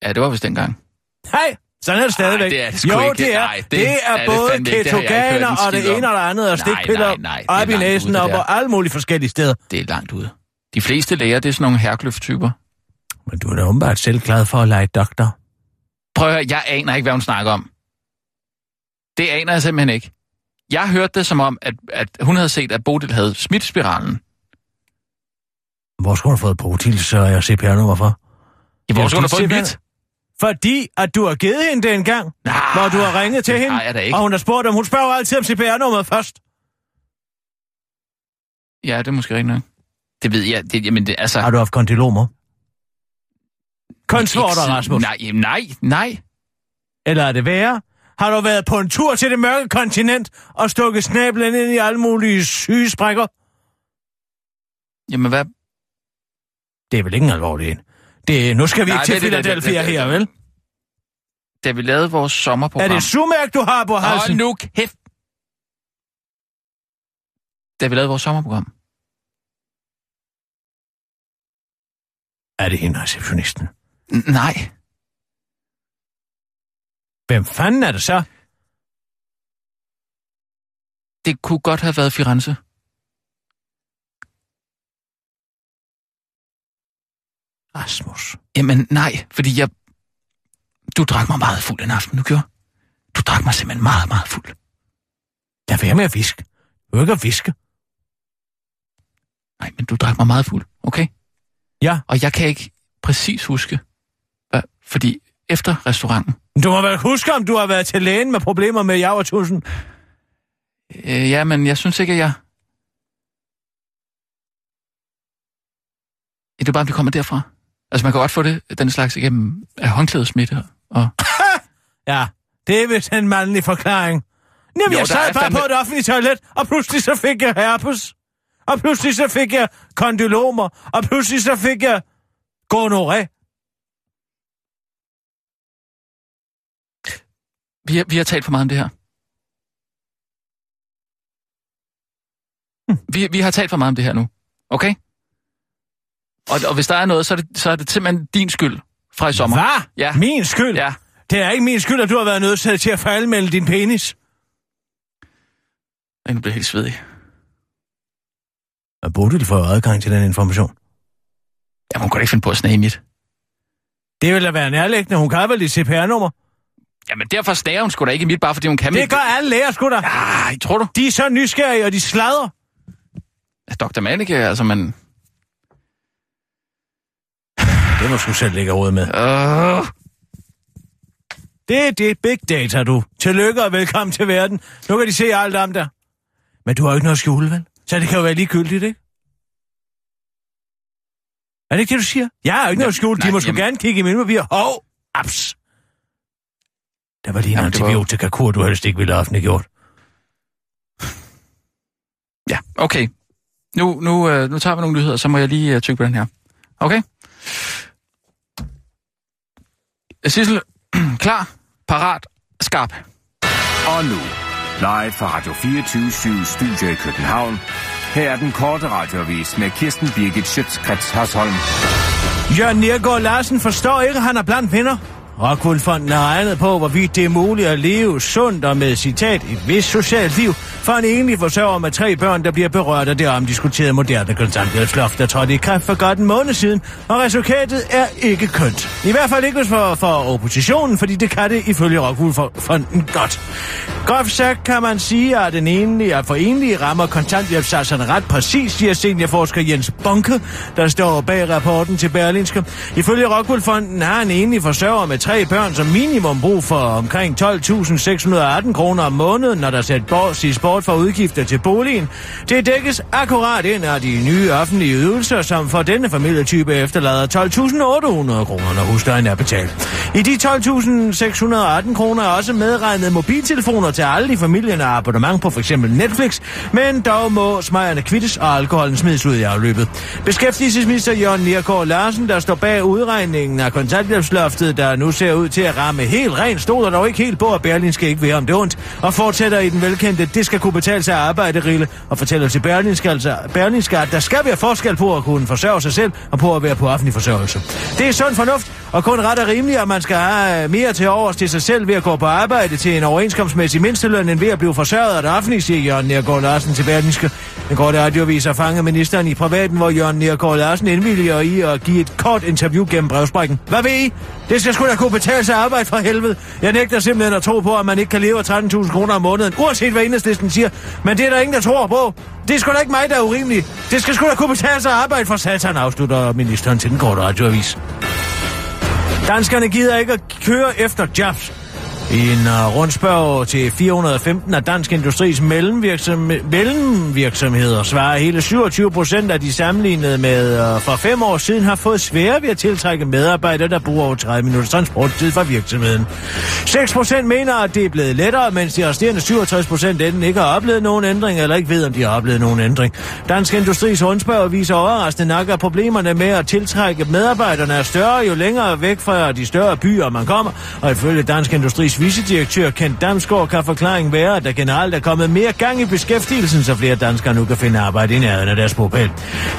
Ja, det var vist dengang. Hej, sådan er det stadigvæk. det er det jo, ikke. det er. Nej, det det, er er, det både. Det ketoganer og det skid om. ene og det andet, og Nej, stikpiller nej, nej, det er op i ude, næsen det og på alle mulige forskellige steder. Det er langt ude. De fleste læger, det er sådan nogle herkløft-typer. Men du er da åbenbart selv glad for at lege doktor. Prøv at høre, jeg aner ikke, hvad hun snakker om. Det aner jeg simpelthen ikke. Jeg hørte det som om, at, at hun havde set, at Bodil havde smidt spiralen. Hvor skulle du have fået Protil, så jeg CPR-nummer for? I hvor skulle hun have fået mit? Fordi at du har givet hende det engang, Nej, hvor du har ringet til hende, jeg da ikke. og hun har spurgt om, hun spørger altid om CPR-nummeret først. Ja, det er måske rigtigt nok. Det ved jeg. Det, jamen, det, altså... Har du haft kondylomer? Kønsvorter, Rasmus. Nej, nej, nej. Eller er det værre? Har du været på en tur til det mørke kontinent og stukket snablen ind i alle mulige syge sprækker? Jamen, hvad? Det er vel ikke en alvorlig en. Det, nu skal vi Nej, ikke til Philadelphia her, vel? Da vi lavede vores Er sommerprogram... det sumærk, du har på Hold halsen? nu kæft! Da vi lavede vores sommerprogram. Er det hende, receptionisten? Nej. Hvem fanden er det så? Det kunne godt have været Firenze. Rasmus. Jamen, nej, fordi jeg... Du drak mig meget fuld en aften, du gjorde. Du drak mig simpelthen meget, meget fuld. Lad være med at viske. Du ikke at viske. Nej, men du drak mig meget fuld, okay? Ja. Og jeg kan ikke præcis huske, hvad, fordi efter restauranten, Du må vel huske, om du har været til lægen med problemer med javertusen. øh, ja, men jeg synes ikke, at jeg... Det er bare, om det kommer derfra. Altså, man kan godt få det, den slags igennem af håndklædesmitte. Og... Ja, det er vist en mandlig forklaring. Jamen, Jo, jeg sad bare fandme- på et offentligt toilet, og pludselig så fik jeg herpes. Og pludselig så fik jeg kondylomer, og pludselig så fik jeg gonoré. Vi har, vi har talt for meget om det her. Vi, vi har talt for meget om det her nu. Okay? Og, og hvis der er noget, så er, det, så er det simpelthen din skyld fra i sommer. Hvad? Ja. Min skyld? Ja. Det er ikke min skyld, at du har været nødt til at fejlmelde din penis. Jeg nu bliver helt svedig. Og Bodil får adgang til den information. Jamen, hun kan da ikke finde på at snage mit. Det vil da være nærliggende. Hun kan vel dit CPR-nummer. Jamen, derfor snager hun sgu da ikke mit, bare fordi hun kan Det mit. gør alle læger sgu da. Ej, tror du? De er så nysgerrige, og de sladrer. Ja, Dr. Manike, altså, man... Det må du selv lægge råd med. Øh, Det er det big data, du. Tillykke og velkommen til verden. Nu kan de se alt om dig. Men du har jo ikke noget at skjule, vel? Så det kan jo være ligegyldigt, ikke? Er det ikke det, du siger? Jeg har jo ikke noget at skjule. De må sgu gerne kigge i mine papirer. Hov! Aps! Der var lige en Jamen, det var antibiotikakur, du helst ikke ville have offentliggjort. ja, okay. Nu, nu, øh, nu tager vi nogle nyheder, så må jeg lige øh, tykke på den her. Okay? Sissel, klar, parat, skarp. Og nu, live fra Radio 24 Studio i København. Her er den korte radiovis med Kirsten Birgit Schøtzgrads Hasholm. Jørgen Nergård Larsen forstår ikke, at han er blandt venner. Rockwoolfonden har regnet på, hvorvidt det er muligt at leve sundt og med citat et vist socialt liv for en enlig forsørger med tre børn, der bliver berørt af det omdiskuterede moderne kontanthjælpsloft, der trådte i kraft for godt en måned siden, og resultatet er ikke kønt. I hvert fald ikke for, for oppositionen, fordi det kan det ifølge Rockwoolfonden godt. Groft sagt kan man sige, at den enlige, at for enlige rammer kontanthjælpssatserne ret præcis, siger seniorforsker Jens Bonke, der står bag rapporten til Berlinske. Ifølge Rockwoolfonden har en enlig forsørger med tre børn som minimum brug for omkring 12.618 kroner om måneden, når der sæt bort, siges bort for udgifter til boligen. Det dækkes akkurat ind af de nye offentlige ydelser, som for denne familietype efterlader 12.800 kroner, når huslejen er betalt. I de 12.618 kroner er også medregnet mobiltelefoner til alle i familien og abonnement på f.eks. Netflix, men dog må smejerne kvittes og alkoholen smides ud i afløbet. Beskæftigelsesminister Jørgen Niergaard Larsen, der står bag udregningen af kontanthjælpsloftet, der nu ser ud til at ramme helt rent, stod der dog ikke helt på, at Berlin skal ikke være om det ondt, og fortsætter i den velkendte, det skal kunne betale sig at arbejde rille, og fortæller til Berlinske, altså Berlinske, at der skal være forskel på at kunne forsørge sig selv, og på at være på offentlig forsørgelse. Det er sund fornuft, og kun ret og rimeligt, at man skal have øh, mere til overs til sig selv ved at gå på arbejde til en overenskomstmæssig mindsteløn, end ved at blive forsørget af det offentlige, siger Jørgen Nergård Larsen til Berlinske. Den korte radiovis har fanget ministeren i privaten, hvor Jørgen Nergård Larsen indvilliger i at give et kort interview gennem brevsprækken. Hvad ved I? Det skal sgu da kunne betale sig arbejde for helvede. Jeg nægter simpelthen at tro på, at man ikke kan leve af 13.000 kroner om måneden, uanset hvad enhedslisten siger. Men det er der ingen, der tror på. Det er sgu da ikke mig, der er urimelig. Det skal sgu da kunne betale sig arbejde for satan, afslutter ministeren til den korte radioavis. Danskerne gider ikke at køre efter jobs. I en øh, rundspørg til 415 af Dansk Industris mellemvirksom- mellemvirksomheder svarer hele 27 procent af de sammenlignede med uh, for fem år siden har fået svære ved at tiltrække medarbejdere, der bruger over 30 minutters transporttid fra virksomheden. 6 procent mener, at det er blevet lettere, mens de resterende 67 procent enten ikke har oplevet nogen ændring, eller ikke ved, om de har oplevet nogen ændring. Dansk Industris rundspørg viser overraskende nok, at problemerne med at tiltrække medarbejderne er større, jo længere væk fra de større byer man kommer, og ifølge Dansk Industris vicedirektør Kent Damsgaard kan forklaringen være, at der generelt er kommet mere gang i beskæftigelsen, så flere danskere nu kan finde arbejde i nærheden af deres bopæl.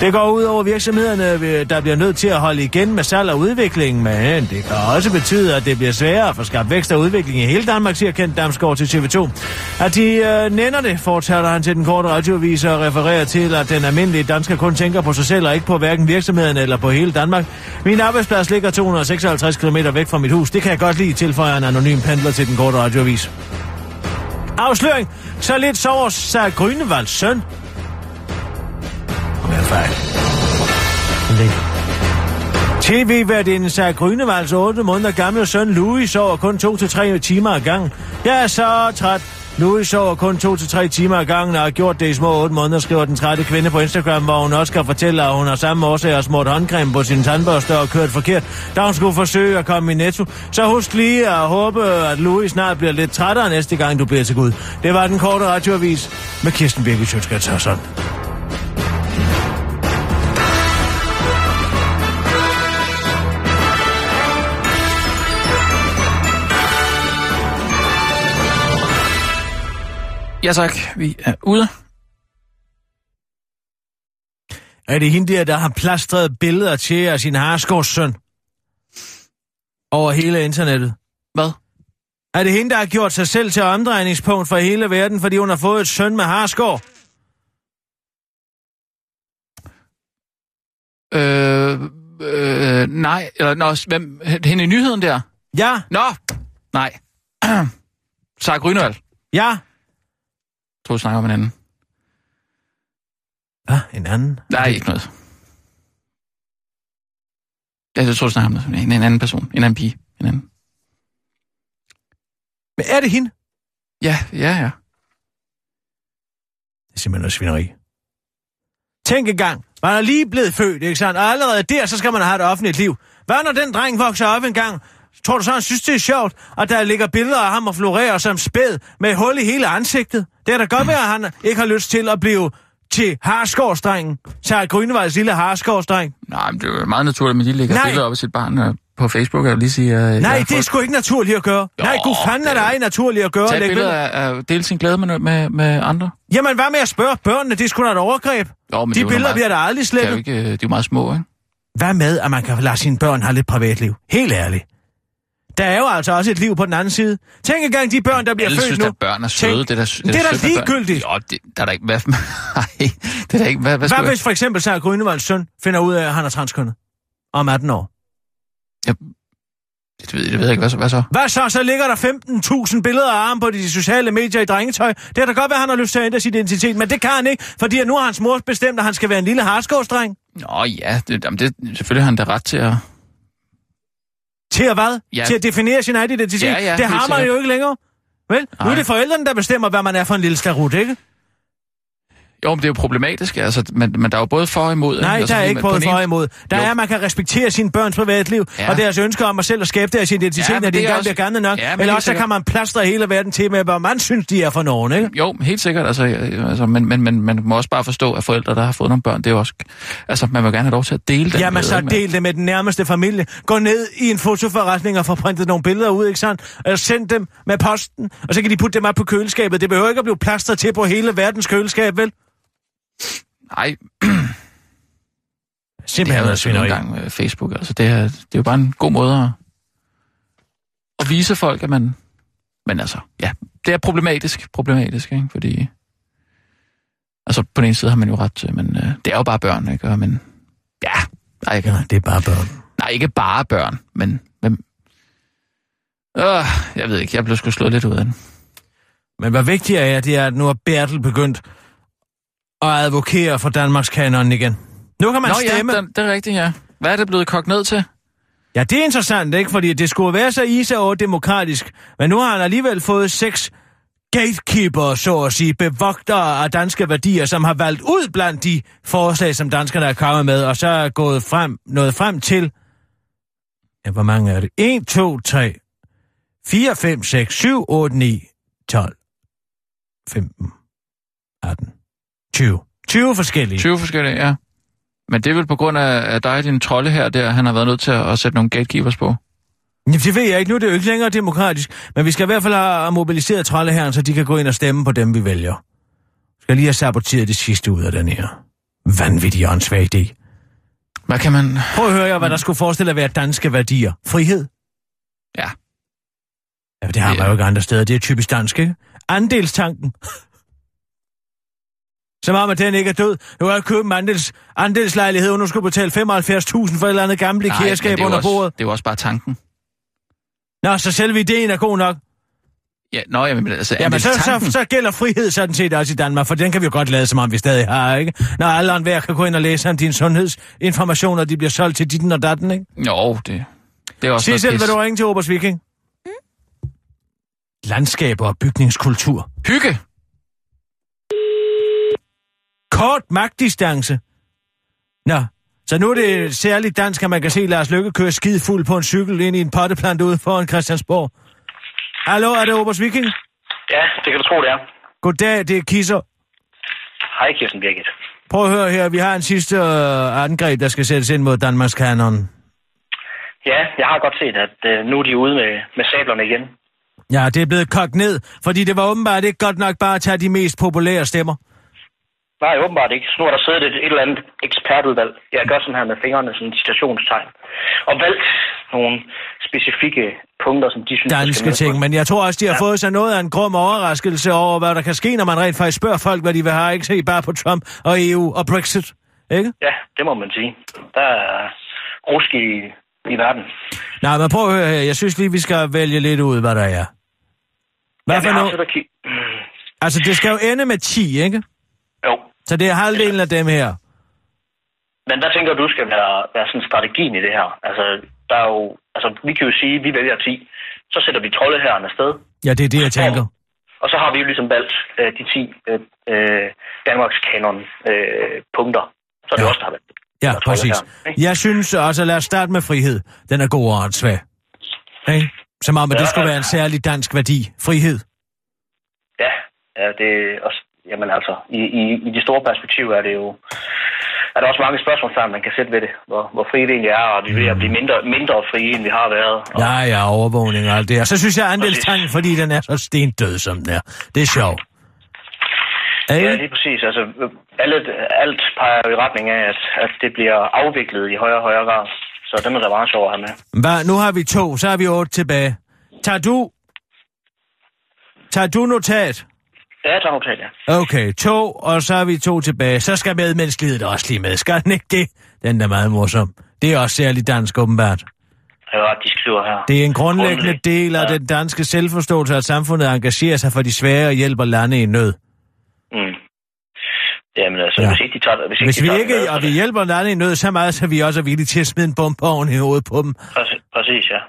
Det går ud over virksomhederne, øh, der bliver nødt til at holde igen med salg og udvikling, men det kan også betyde, at det bliver sværere at få skabt vækst og udvikling i hele Danmark, siger Kent Damsgaard til TV2. At de øh, nænder det, fortæller han til den korte radioavis og refererer til, at den almindelige dansker kun tænker på sig selv og ikke på hverken virksomheden eller på hele Danmark. Min arbejdsplads ligger 256 km væk fra mit hus. Det kan jeg godt lide, tilføjer en anonym pendler til den korte radioavis. Afsløring. Så lidt sover sig Grynevalds søn. Om jeg er fejl. Lidt. TV-værdinden sagde Grønnevalds 8 måneder gamle søn Louis sover kun 2-3 timer ad gang. Jeg er så træt. Louis sover kun 2-3 timer ad gangen og har gjort det i små 8 måneder, skriver den trætte kvinde på Instagram, hvor hun også kan fortælle, at hun har samme årsag og smurt håndcreme på sin tandbørste og kørt forkert, da hun skulle forsøge at komme i netto. Så husk lige at håbe, at Louis snart bliver lidt trættere næste gang, du bliver til Gud. Det var den korte radioavis med Kirsten Birgit Sjøtskrets Ja tak, vi er ude. Er det hende der, der har plastret billeder til af sin Harsgaards søn? Over hele internettet. Hvad? Er det hende, der har gjort sig selv til omdrejningspunkt for hele verden, fordi hun har fået et søn med Harsgaard? Øh, øh, nej, eller nå, hvem, hende i nyheden der? Ja, Nå, nej. Sarah Grønvald. ja. Vi snakker om en anden. Hvad? En anden? Nej, ikke noget. Jeg, jeg tror, du snakker om en, en anden person. En anden pige. En anden. Men er det hende? Ja, ja, ja. Det er simpelthen noget svineri. Tænk engang, man er lige blevet født, ikke sandt? Og allerede der, så skal man have et offentligt liv. Hvad når den dreng vokser op en gang? Tror du så, han synes, det er sjovt, at der ligger billeder af ham og florerer som spæd med hul i hele ansigtet? Det er da godt være, at han ikke har lyst til at blive til Harsgårdsdrengen. Til Grønevejs lille Harsgårdsdreng. Nej, men det er jo meget naturligt, at de lægger Nej. billeder op af sit barn øh, på Facebook, jeg vil lige sige... Uh, Nej, det er sgu ikke naturligt at gøre. Jo, Nej, gud fanden er det ej naturligt at gøre. Tag billeder af, af dele sin glæde med, med, med andre. Jamen, hvad med at spørge børnene? Det er sgu da et overgreb. Jo, men De er billeder meget- bliver der aldrig Det er slettet. jo ikke, øh, de er jo meget små, ikke? Hvad med, at man kan lade sine børn have lidt privatliv? Helt ærligt. Der er jo altså også et liv på den anden side. Tænk engang de børn, der bliver Alle født synes, nu. at børn er søde. Tænk- det er da, det er da ligegyldigt. Jo, det, der er da ikke... Hvad, nej, det er da ikke... Hvad, hvad, Hvad hvis for eksempel så Grønevalds søn finder ud af, at han er transkønnet? Om 18 år. jeg, det, ved, det ved jeg ikke. Hvad, så- hvad så? Hvad så? Så ligger der 15.000 billeder af ham på de sociale medier i drengetøj. Det er da godt at han har lyst til at ændre sin identitet, men det kan han ikke, fordi nu har hans mor bestemt, at han skal være en lille harskårsdreng. Nå ja, det, jamen, det, selvfølgelig har han da ret til at... Til at hvad? Ja. Til at definere sin egen identitet? Ja, ja, det har man jo ikke længere. Vel? Nu er Nej. det forældrene, der bestemmer, hvad man er for en lille starut, ikke? Jo, men det er jo problematisk, altså, men, men der er jo både for og imod. Nej, altså, der er ikke man- både for og imod. Der Jo. er, at man kan respektere sine børns privatliv, ja. Ja. og deres ønsker om at selv at skabe deres identitet, Ja, ja, når de det engang også- bliver gamle nok. Ja, Eller også så kan man plastre hele verden til med, hvad man synes, de er for nogen, ikke? Jo, helt sikkert, altså, altså men, men, men man må også bare forstå, at forældre, der har fået nogle børn, det er jo også... Altså, man vil gerne have lov til at dele den Jamen, med, så del det med den nærmeste familie. Gå ned i en fotoforretning og få printet nogle billeder ud, ikke sandt? Og send dem med posten, og så kan de putte dem op på køleskabet. Det behøver ikke at blive plastret til på hele verdens køleskab, vel? Nej, Simpelthen er jo noget altså svineri. gange øh, Facebook. Altså, det er, det er jo bare en god måde at, at vise folk, at man... Men altså, ja, det er problematisk, problematisk, ikke? Fordi... Altså, på den ene side har man jo ret til, men øh, det er jo bare børn, ikke? Og, men ja, nej, ikke, Ja, det er bare børn. nej, ikke bare børn, men... men øh, jeg ved ikke, jeg blev sgu slået lidt ud af den. Men hvad vigtigere er, det er, at nu er Bertel begyndt at advokere for Danmarks kanon igen. Nu kan man Nå stemme. ja, det, det er rigtigt, ja. Hvad er det blevet kogt ned til? Ja, det er interessant, ikke? Fordi det skulle være så isa og demokratisk. Men nu har han alligevel fået seks gatekeeper, så at sige, bevogtere af danske værdier, som har valgt ud blandt de forslag, som danskerne er kommet med, og så er gået frem, nået frem til... Ja, hvor mange er det? 1, 2, 3, 4, 5, 6, 7, 8, 9, 12, 15, 18, 20. 20 forskellige. 20 forskellige, ja. Men det er vel på grund af, at dig, din trolde her, der, han har været nødt til at, at sætte nogle gatekeepers på. Jamen, det ved jeg ikke. Nu er det jo ikke længere demokratisk. Men vi skal i hvert fald have mobiliseret troldeherren, så de kan gå ind og stemme på dem, vi vælger. Vi skal lige have saboteret det sidste ud af den her vanvittige åndssvage idé. Hvad kan man... Prøv at høre jer, hvad der skulle forestille at være danske værdier. Frihed. Ja. Ja, det har man jo ikke andre steder. Det er typisk dansk, ikke? Andelstanken. Som om, at den ikke er død. Du kan købe en andels, andelslejlighed, og nu skulle betale 75.000 for et eller andet gammelt men kæreskab er under også, bordet. Det er jo også bare tanken. Nå, så selve ideen er god nok. Ja, nå, jamen, altså, Jamen, så, så, så gælder frihed sådan set også i Danmark, for den kan vi jo godt lade, som om vi stadig har, ikke? Når alle og enhver kan gå ind og læse om dine sundhedsinformationer, de bliver solgt til ditten og datten, ikke? Jo, det, det er også Sig selv, hvad du ringe til Obers Viking. Landskaber og bygningskultur. Hygge! Kort magtdistance. Nå, så nu er det særligt dansk, at man kan se Lars Lykke køre fuld på en cykel ind i en potteplant ude foran Christiansborg. Hallo, er det Obers Viking? Ja, det kan du tro, det er. Goddag, det er Kisser. Hej, Kirsten Birgit. Prøv at høre her, vi har en sidste øh, angreb, der skal sættes ind mod Danmarks kanon. Ja, jeg har godt set, at øh, nu er de ude med, med sablerne igen. Ja, det er blevet kogt ned, fordi det var åbenbart ikke godt nok bare at tage de mest populære stemmer. Nej, åbenbart ikke. Nu er der siddet et, et eller andet ekspertudvalg. Jeg gør sådan her med fingrene, sådan citationstegn. Og valgt nogle specifikke punkter, som de synes, Danske ting, men jeg tror også, de har ja. fået sig noget af en grum overraskelse over, hvad der kan ske, når man rent faktisk spørger folk, hvad de vil have, ikke se bare på Trump og EU og Brexit, ikke? Ja, det må man sige. Der er rusk i, i verden. Nej, men prøv at høre her, jeg synes lige, vi skal vælge lidt ud, hvad der er. Hvad Ja, for har noget? Altså, det skal jo ende med 10, ikke? Så det er halvdelen af dem her. Men hvad tænker du skal være, være sådan strategien i det her? Altså, der er jo, altså, vi kan jo sige, at vi vælger 10. Så sætter vi troldeherren afsted. Ja, det er det, jeg tænker. Og så har vi jo ligesom valgt øh, de 10 øh, øh, Danmarks kanon øh, punkter. Så er det Ja. ja. også, der har valgt det. Ja, Og præcis. ikke? Jeg synes også, lad os starte med frihed. Den er god og ret svag. Ikke? Som om, at det Ja. skulle være en særlig dansk værdi. Frihed. Ja, ja det er også, jamen altså, i, i, i det store perspektiv er det jo, er der også mange spørgsmålstegn, man kan sætte ved det, hvor, hvor frie det egentlig er, og vi er ved at blive mindre, mindre frie, end vi har været. Og, Ja, ja, overvågning og alt det. Og så synes jeg, andelstangen, fordi den er så stendød, som den er. Det er sjovt. Ja, lige præcis. Altså, alle, alt peger i retning af, at, at det bliver afviklet i højere og højere grad. Så den er da meget sjov at have med. Hvad, nu har vi to, så har vi otte tilbage. Tager du... Tager du notat? Ja, jeg tager notat, ja. Okay, to, og så har vi to tilbage. Så skal medmenneskelighed også lige med. Skal den ikke det? Den er meget morsom. Det er også særligt dansk, åbenbart. Jeg ret, de skriver her. Det er en grundlæggende del af Ja. den danske selvforståelse, at samfundet engagerer sig for de svære og hjælper lande i nød. Mm. Jamen altså, Ja. ja. hvis ikke de tager hvis ikke Hvis de vi ikke, det og vi hjælper lande i nød så meget, så er vi også villige til at smide en bombe oven i hovedet på dem. Præcis, præcis ja.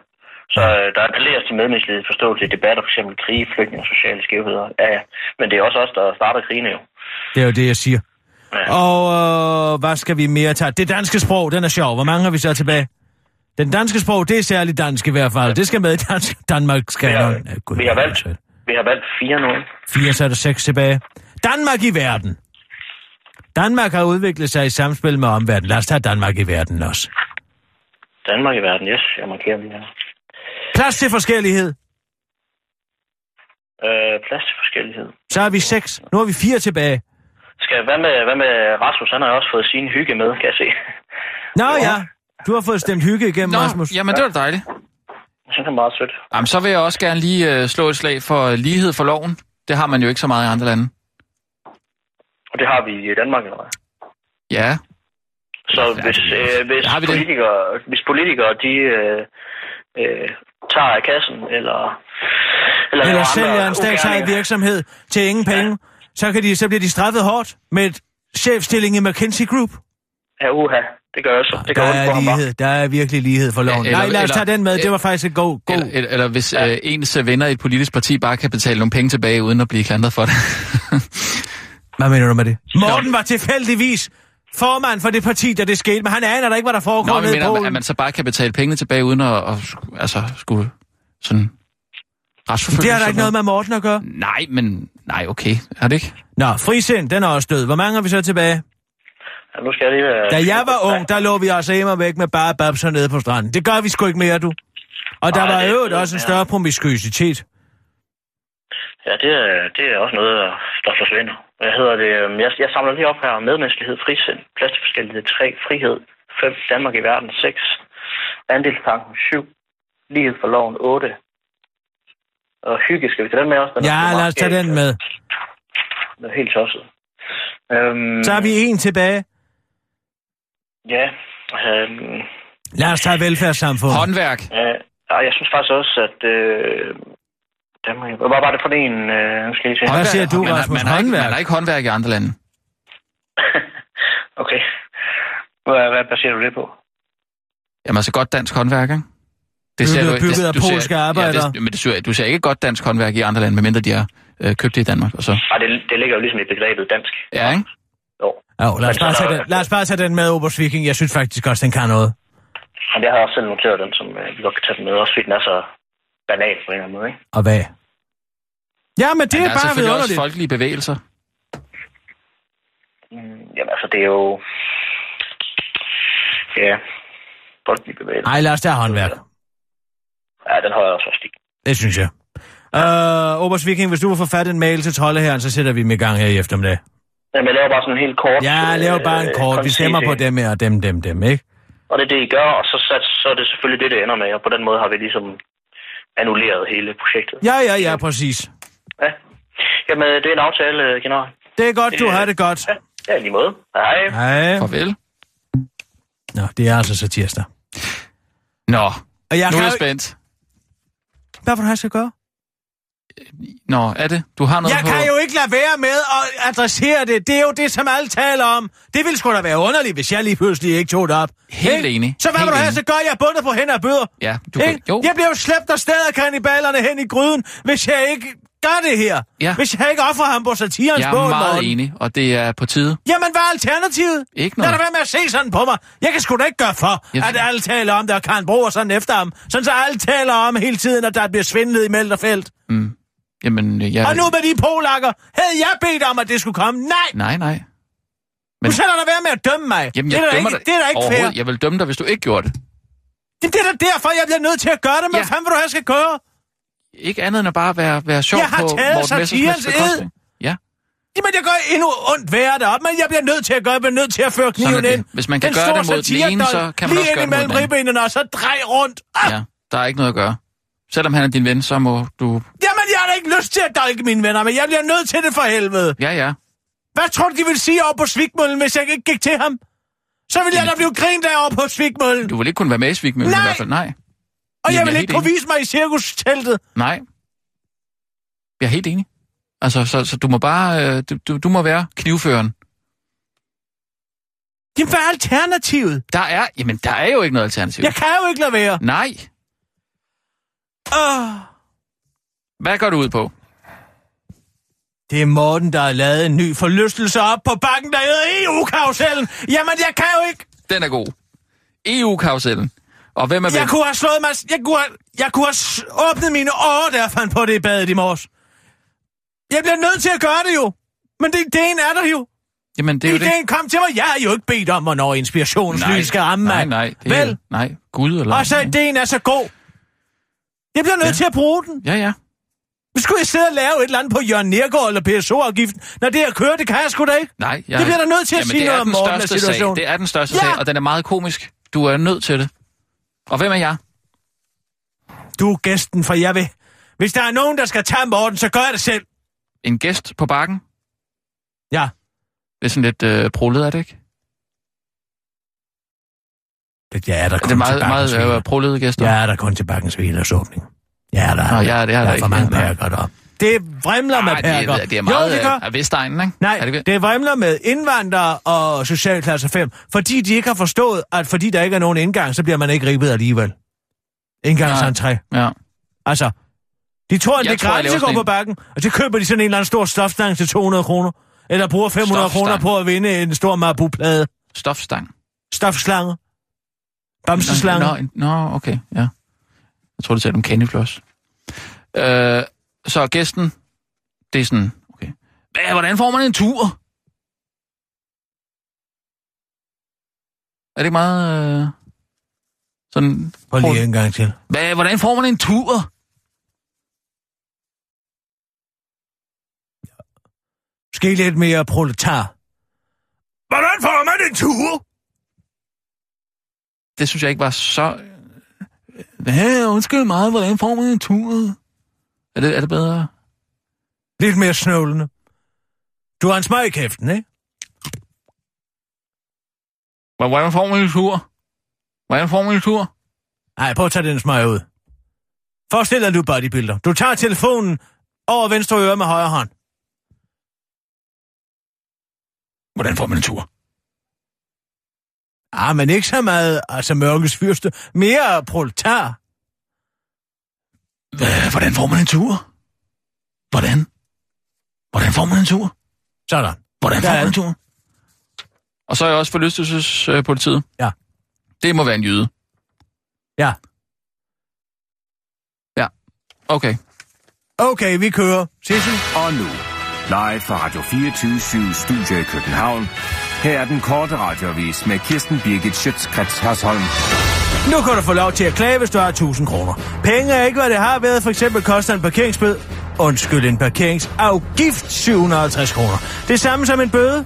Så øh, der appelleres til medmenneskelighed forståelse i debatter, f.eks. krige, flygtning og sociale skævheder. Ja, ja. Men det er også os, der starter krigene jo. Det er jo det, jeg siger. Ja. Og øh, hvad skal vi mere tage? Det danske sprog, den er sjov. Hvor mange har vi så tilbage? Den danske sprog, det er særligt dansk i hvert fald. Det skal med i dansk, Danmark skal Vi har, ja, Gud, vi har valgt, vi har valgt fire nu. Fire, så er der seks tilbage. Danmark i verden. Danmark har udviklet sig i samspil med omverdenen. Lad os tage Danmark i verden også. Danmark i verden, yes. Jeg markerer lige her. Plads til forskellighed. Øh, plads til forskellighed. Så har vi seks. Nu har vi fire tilbage. Skal, hvad, med, hvad med Rasmus? Han har jo også fået sin hygge med, kan jeg se. Nå ja, du har fået stemt hygge igennem, Nå, Rasmus. jamen det var dejligt. Jeg synes, det er meget sødt. Jamen, så vil jeg også gerne lige øh, slå et slag for lighed for loven. Det har man jo ikke så meget i andre lande. Og det har vi i Danmark, eller hvad? Ja, Så Ja, hvis, det- øh, hvis, har vi det? politikere, hvis politikere, de øh, øh, tager af kassen, eller... Eller, Eller sælger en statsejet virksomhed til ingen penge, så, kan de, så bliver de straffet hårdt med et chefstilling i McKinsey Group. Ja, uha. Det gør også. Det gør Der er lighed. Der er virkelig lighed for loven. Eller- Nej, lad os eller- tage den med. Det var faktisk en god... god. eller, eller, eller hvis øh, ens venner i et politisk parti bare kan betale nogle penge tilbage, uden at blive klandret for det. Hvad mener du med det? Morten var tilfældigvis formand for det parti, da det skete, men han aner da ikke, hvad der foregår Nå, nede i mener, Polen. at man så bare kan betale pengene tilbage, uden at, at sku- altså, skulle sådan. Det har da ikke noget med Morten at gøre. Nej, men... Nej, okay. Har det ikke? Nå, frisind, den er også død. Hvor mange har vi så tilbage? Ja, nu skal jeg lige... øh, Da jeg var ung, der lå vi altså hjemme væk med bare babser nede på stranden. Det gør vi sgu ikke mere, du. Og der Nej, var det er i øvrigt også en større promiskuitet. Ja, det, er- det er også noget, der forsvinder. Hvad hedder det? øhm, Jeg, jeg samler lige op her. Medmenneskelighed, frisind, plads til forskellighed, 3, frihed, 5, Danmark i verden, 6, andelstanken, 7, lighed for loven, 8, og hygge, skal vi tage den med også? Den Ja, lad os tage den med. Den er helt tosset. Øhm, Så har vi en tilbage. Ja, øhm, Lad os tage velfærdssamfundet. Håndværk. ja, jeg synes faktisk også, at... Øh, Danmark, hvad var det for en? Øh, skal jeg se. Hvad siger du, man, Rasmus? man, ikke, Håndværk? man har ikke håndværk i andre lande. okay. Hvad, hvad baserer du det på? Jamen altså godt dansk håndværk, ikke? Det Bygget- bygget af du ser- polske arbejdere. Ja, det, men det, ser- du ser ikke godt dansk håndværk i andre lande, medmindre de har øh, købt det i Danmark. Og så. Ej, det, det ligger jo ligesom i begrebet dansk. Ja, ikke? Jo. Jo, lad os, bare tage den, lad os bare tage den med, Obers Viking. Jeg synes faktisk også, den kan noget. Men jeg har også selv noteret den, som øh, vi godt kan tage den med. Også fordi den er så banal på en eller anden måde, ikke? Og hvad? Ja, men det Men er er bare selvfølgelig også vidunderligt. folkelige bevægelser. Mm, jamen altså, det er jo... Ja, folkelig bevægelse. Nej, lad os tage håndværk. Ja, den har jeg også i. Det synes jeg. Uh, Obers Viking, hvis du vil forfatte en mail til troldeherren, så sætter vi dem i gang her i eftermiddag. Jamen, jeg laver bare sådan en helt kort... Ja, lav bare en øh, kort. Vi stemmer på dem her og dem, dem, dem, ikke? Og det er det, I gør, og så, så, så er det selvfølgelig det, det ender med. Og på den måde har vi ligesom annulleret hele projektet. Ja, ja, ja, præcis. Ja. Jamen, det er en aftale, øh, general. Det er godt, du har det godt. Ja, ja i lige måde. Hej. Hej. Farvel. Nå, det er altså så tirsdag. Nå, Og jeg nu er jeg spændt. Hvad for du skal gøre? Nå, er det? Du har noget Jeg på... kan jo ikke lade være med at adressere det. Det er jo det, som alle taler om. Det ville sgu da være underligt, hvis jeg lige pludselig ikke tog det op. Helt Ikke? enig. Så hvad Helt vil du have, så gør jeg bundet på hænder og bøder. Ja, du kan... Jo, Jeg bliver jo slæbt af stedet af kannibalerne hen i gryden, hvis jeg ikke gør det her. Ja. Hvis jeg ikke offrer ham på satirens jeg er meget enig, og det er på tide. Jamen, hvad er alternativet? Ikke Lad noget. da være med at se sådan på mig. Jeg kan sgu da ikke gøre for, Jeg- at alle taler om det, og Karen bruger sådan efter ham. Sådan så alle taler om hele tiden, at der bliver svindlet i Meld og Felt. Mm. Jamen, jeg... Og nu med de polakker, havde jeg bedt om, at det skulle komme. Nej, Nej, nej. Men... Du sætter dig være med at dømme mig. Jamen, det, jeg er da dømmer ikke, dig det er da ikke fair. Jeg vil dømme dig, hvis du ikke gjorde det. Jamen, det er da derfor, jeg bliver nødt til at gøre det. Men Ja. fanden vil du have, skal gøre? Ikke andet end at bare være, være sjov Jeg på Morten Messersmiths bekostning. Ja, Jamen, jeg gør endnu ondt værre deroppe, men jeg bliver nødt til at gøre, jeg bliver nødt til at føre er kniven det. ind. Hvis man kan den gøre det mod den ene, så kan man lige også gøre det mod ind imellem den anden. ribbenene, og så drej rundt. Ah! ja. Der er ikke noget at gøre. Selvom han er din ven, så må du... Jamen, har da ikke lyst til at dolke mine venner, men jeg bliver nødt til det for helvede. Ja, ja. Hvad tror du, de ville sige over på Svigmøllen, hvis jeg ikke gik til ham? Så ville jeg da blive grint over på Svigmøllen. Du vil ikke kunne være med i Svigmøllen i hvert fald. Nej. Og jeg jeg vil ikke kunne vise mig i cirkusteltet. Nej. Jeg er helt enig. Altså, så, så du må bare... Øh, du, du, du må være knivføren. Jamen, hvad er alternativet? Der er... Jamen, der er jo ikke noget alternativ. Jeg kan jo ikke lade være. Nej. Åh. Hvad går du ud på? Det er Morten, der har lavet en ny forlystelse op på bakken, der hedder EU-karusellen. Jamen, jeg kan jo ikke. Den er god. EU-karusellen. Og hvem er Jeg hvem? kunne have slået mig... Jeg kunne have, jeg kunne have åbnet mine ører, der fandt på det i badet i morges. Jeg bliver nødt til at gøre det jo. Men det, ideen er der jo. Jamen, det er jo det. kom til mig. Jeg har jo ikke bedt om, hvornår inspirationslys skal ramme nej, mig. nej. Det Vel? Er, nej, Gud eller... Og så ideen er så god. Jeg bliver nødt Ja. til at bruge den. Ja, ja. Skulle jeg sidde og lave et eller andet på Jørgen Nergård eller PSO-afgiften. Når det her kører, det kan jeg sgu da ikke. Nej, jeg... Det bliver der nødt til at Jamen, sige noget er om Morten og sag. Det er den største Ja. sag, og den er meget komisk. Du er nødt til det. Og hvem er jeg? Du er gæsten, for jeg vil. Hvis der er nogen, der skal tage Morten, så gør jeg det selv. En gæst på bakken? Ja. Det er sådan lidt øh, prullet, er det ikke? Det jeg er der Er kun det meget, til meget hvile. øh, prullet gæster? Jeg er der kun til bakkens hvilers åbning. Jeg er der. Nå, jeg er- det er der der er for mange perker der. Det vrimler med perker. det, er- det er meget jo, det gør. øh, af Vestegnen, ikke? Nej, Er det, det vrimler med indvandrere og socialklasse 5, fordi de ikke har forstået, at fordi der ikke er nogen indgang, så bliver man ikke ribbet alligevel. Indgangsentré. Ja. Altså, de tror, at Jeg det er jeg gratis at gå på en- bakken, og så køber de sådan en eller anden stor stofstang til 200 kroner. Eller bruger 500 Stofstang. kroner på at vinde en stor marbuplade. Stofstang. Stofslange. Bamseslange. Nå, en- nå, okay, ja. Jeg tror, du talte om candyfloss. Øh, så gæsten, det er sådan, okay. Hvad, hvordan får man en tur? Er det ikke meget øh, sådan... Prøv lige en gang til. Hvad, hvordan får man en tur? Måske lidt mere proletar. Hvordan får man en tur? Det synes jeg ikke var så... Hvad, undskyld meget, hvordan får man en tur? Er det, er det bedre? Lidt mere snøvlende. Du har en smag i kæften, ikke? Hvordan får man en tur? Hvordan får man en tur? Nej, prøv at tage den smag ud. Forestil dig, du er bodybuilder. Du tager telefonen over venstre øre med højre hånd. Hvordan får man en tur? Ah, men ikke så meget, altså mørkets fyrste. Mere proletar. Hvad, hvordan får man en tur? Hvordan? Hvordan får man en tur? Sådan. Hvordan får er man en tur? Og så er jeg også forlystelsespolitiet. Ja. Det må være en jyde. Ja. Ja. Okay. Okay, vi kører. Sissel? Og nu, live fra Radio 24 Studio i København. Her er den korte radiovis med Kirsten Birgit Schøtzgrads Hasholm. Nu kan du få lov til at klage, hvis du har 1000 kroner. Penge er ikke, hvad det har været. For eksempel koster en parkeringsbød. Undskyld, en parkeringsafgift 750 kroner. Det samme som en bøde.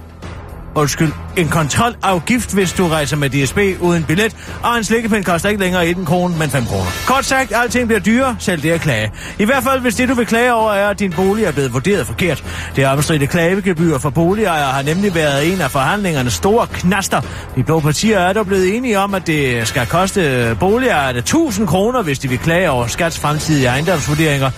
Undskyld, en kontrolafgift, hvis du rejser med DSB uden billet, og en slikkepind koster ikke længere 1 krone, men 5 kroner. Kort sagt, alting bliver dyrere, selv det at klage. I hvert fald, hvis det du vil klage over er, at din bolig er blevet vurderet forkert. Det omstridte klagegebyr for boligejere har nemlig været en af forhandlingernes store knaster. De blå partier er dog blevet enige om, at det skal koste boligejerne 1000 kroner, hvis de vil klage over skats fremtidige ejendomsvurderinger.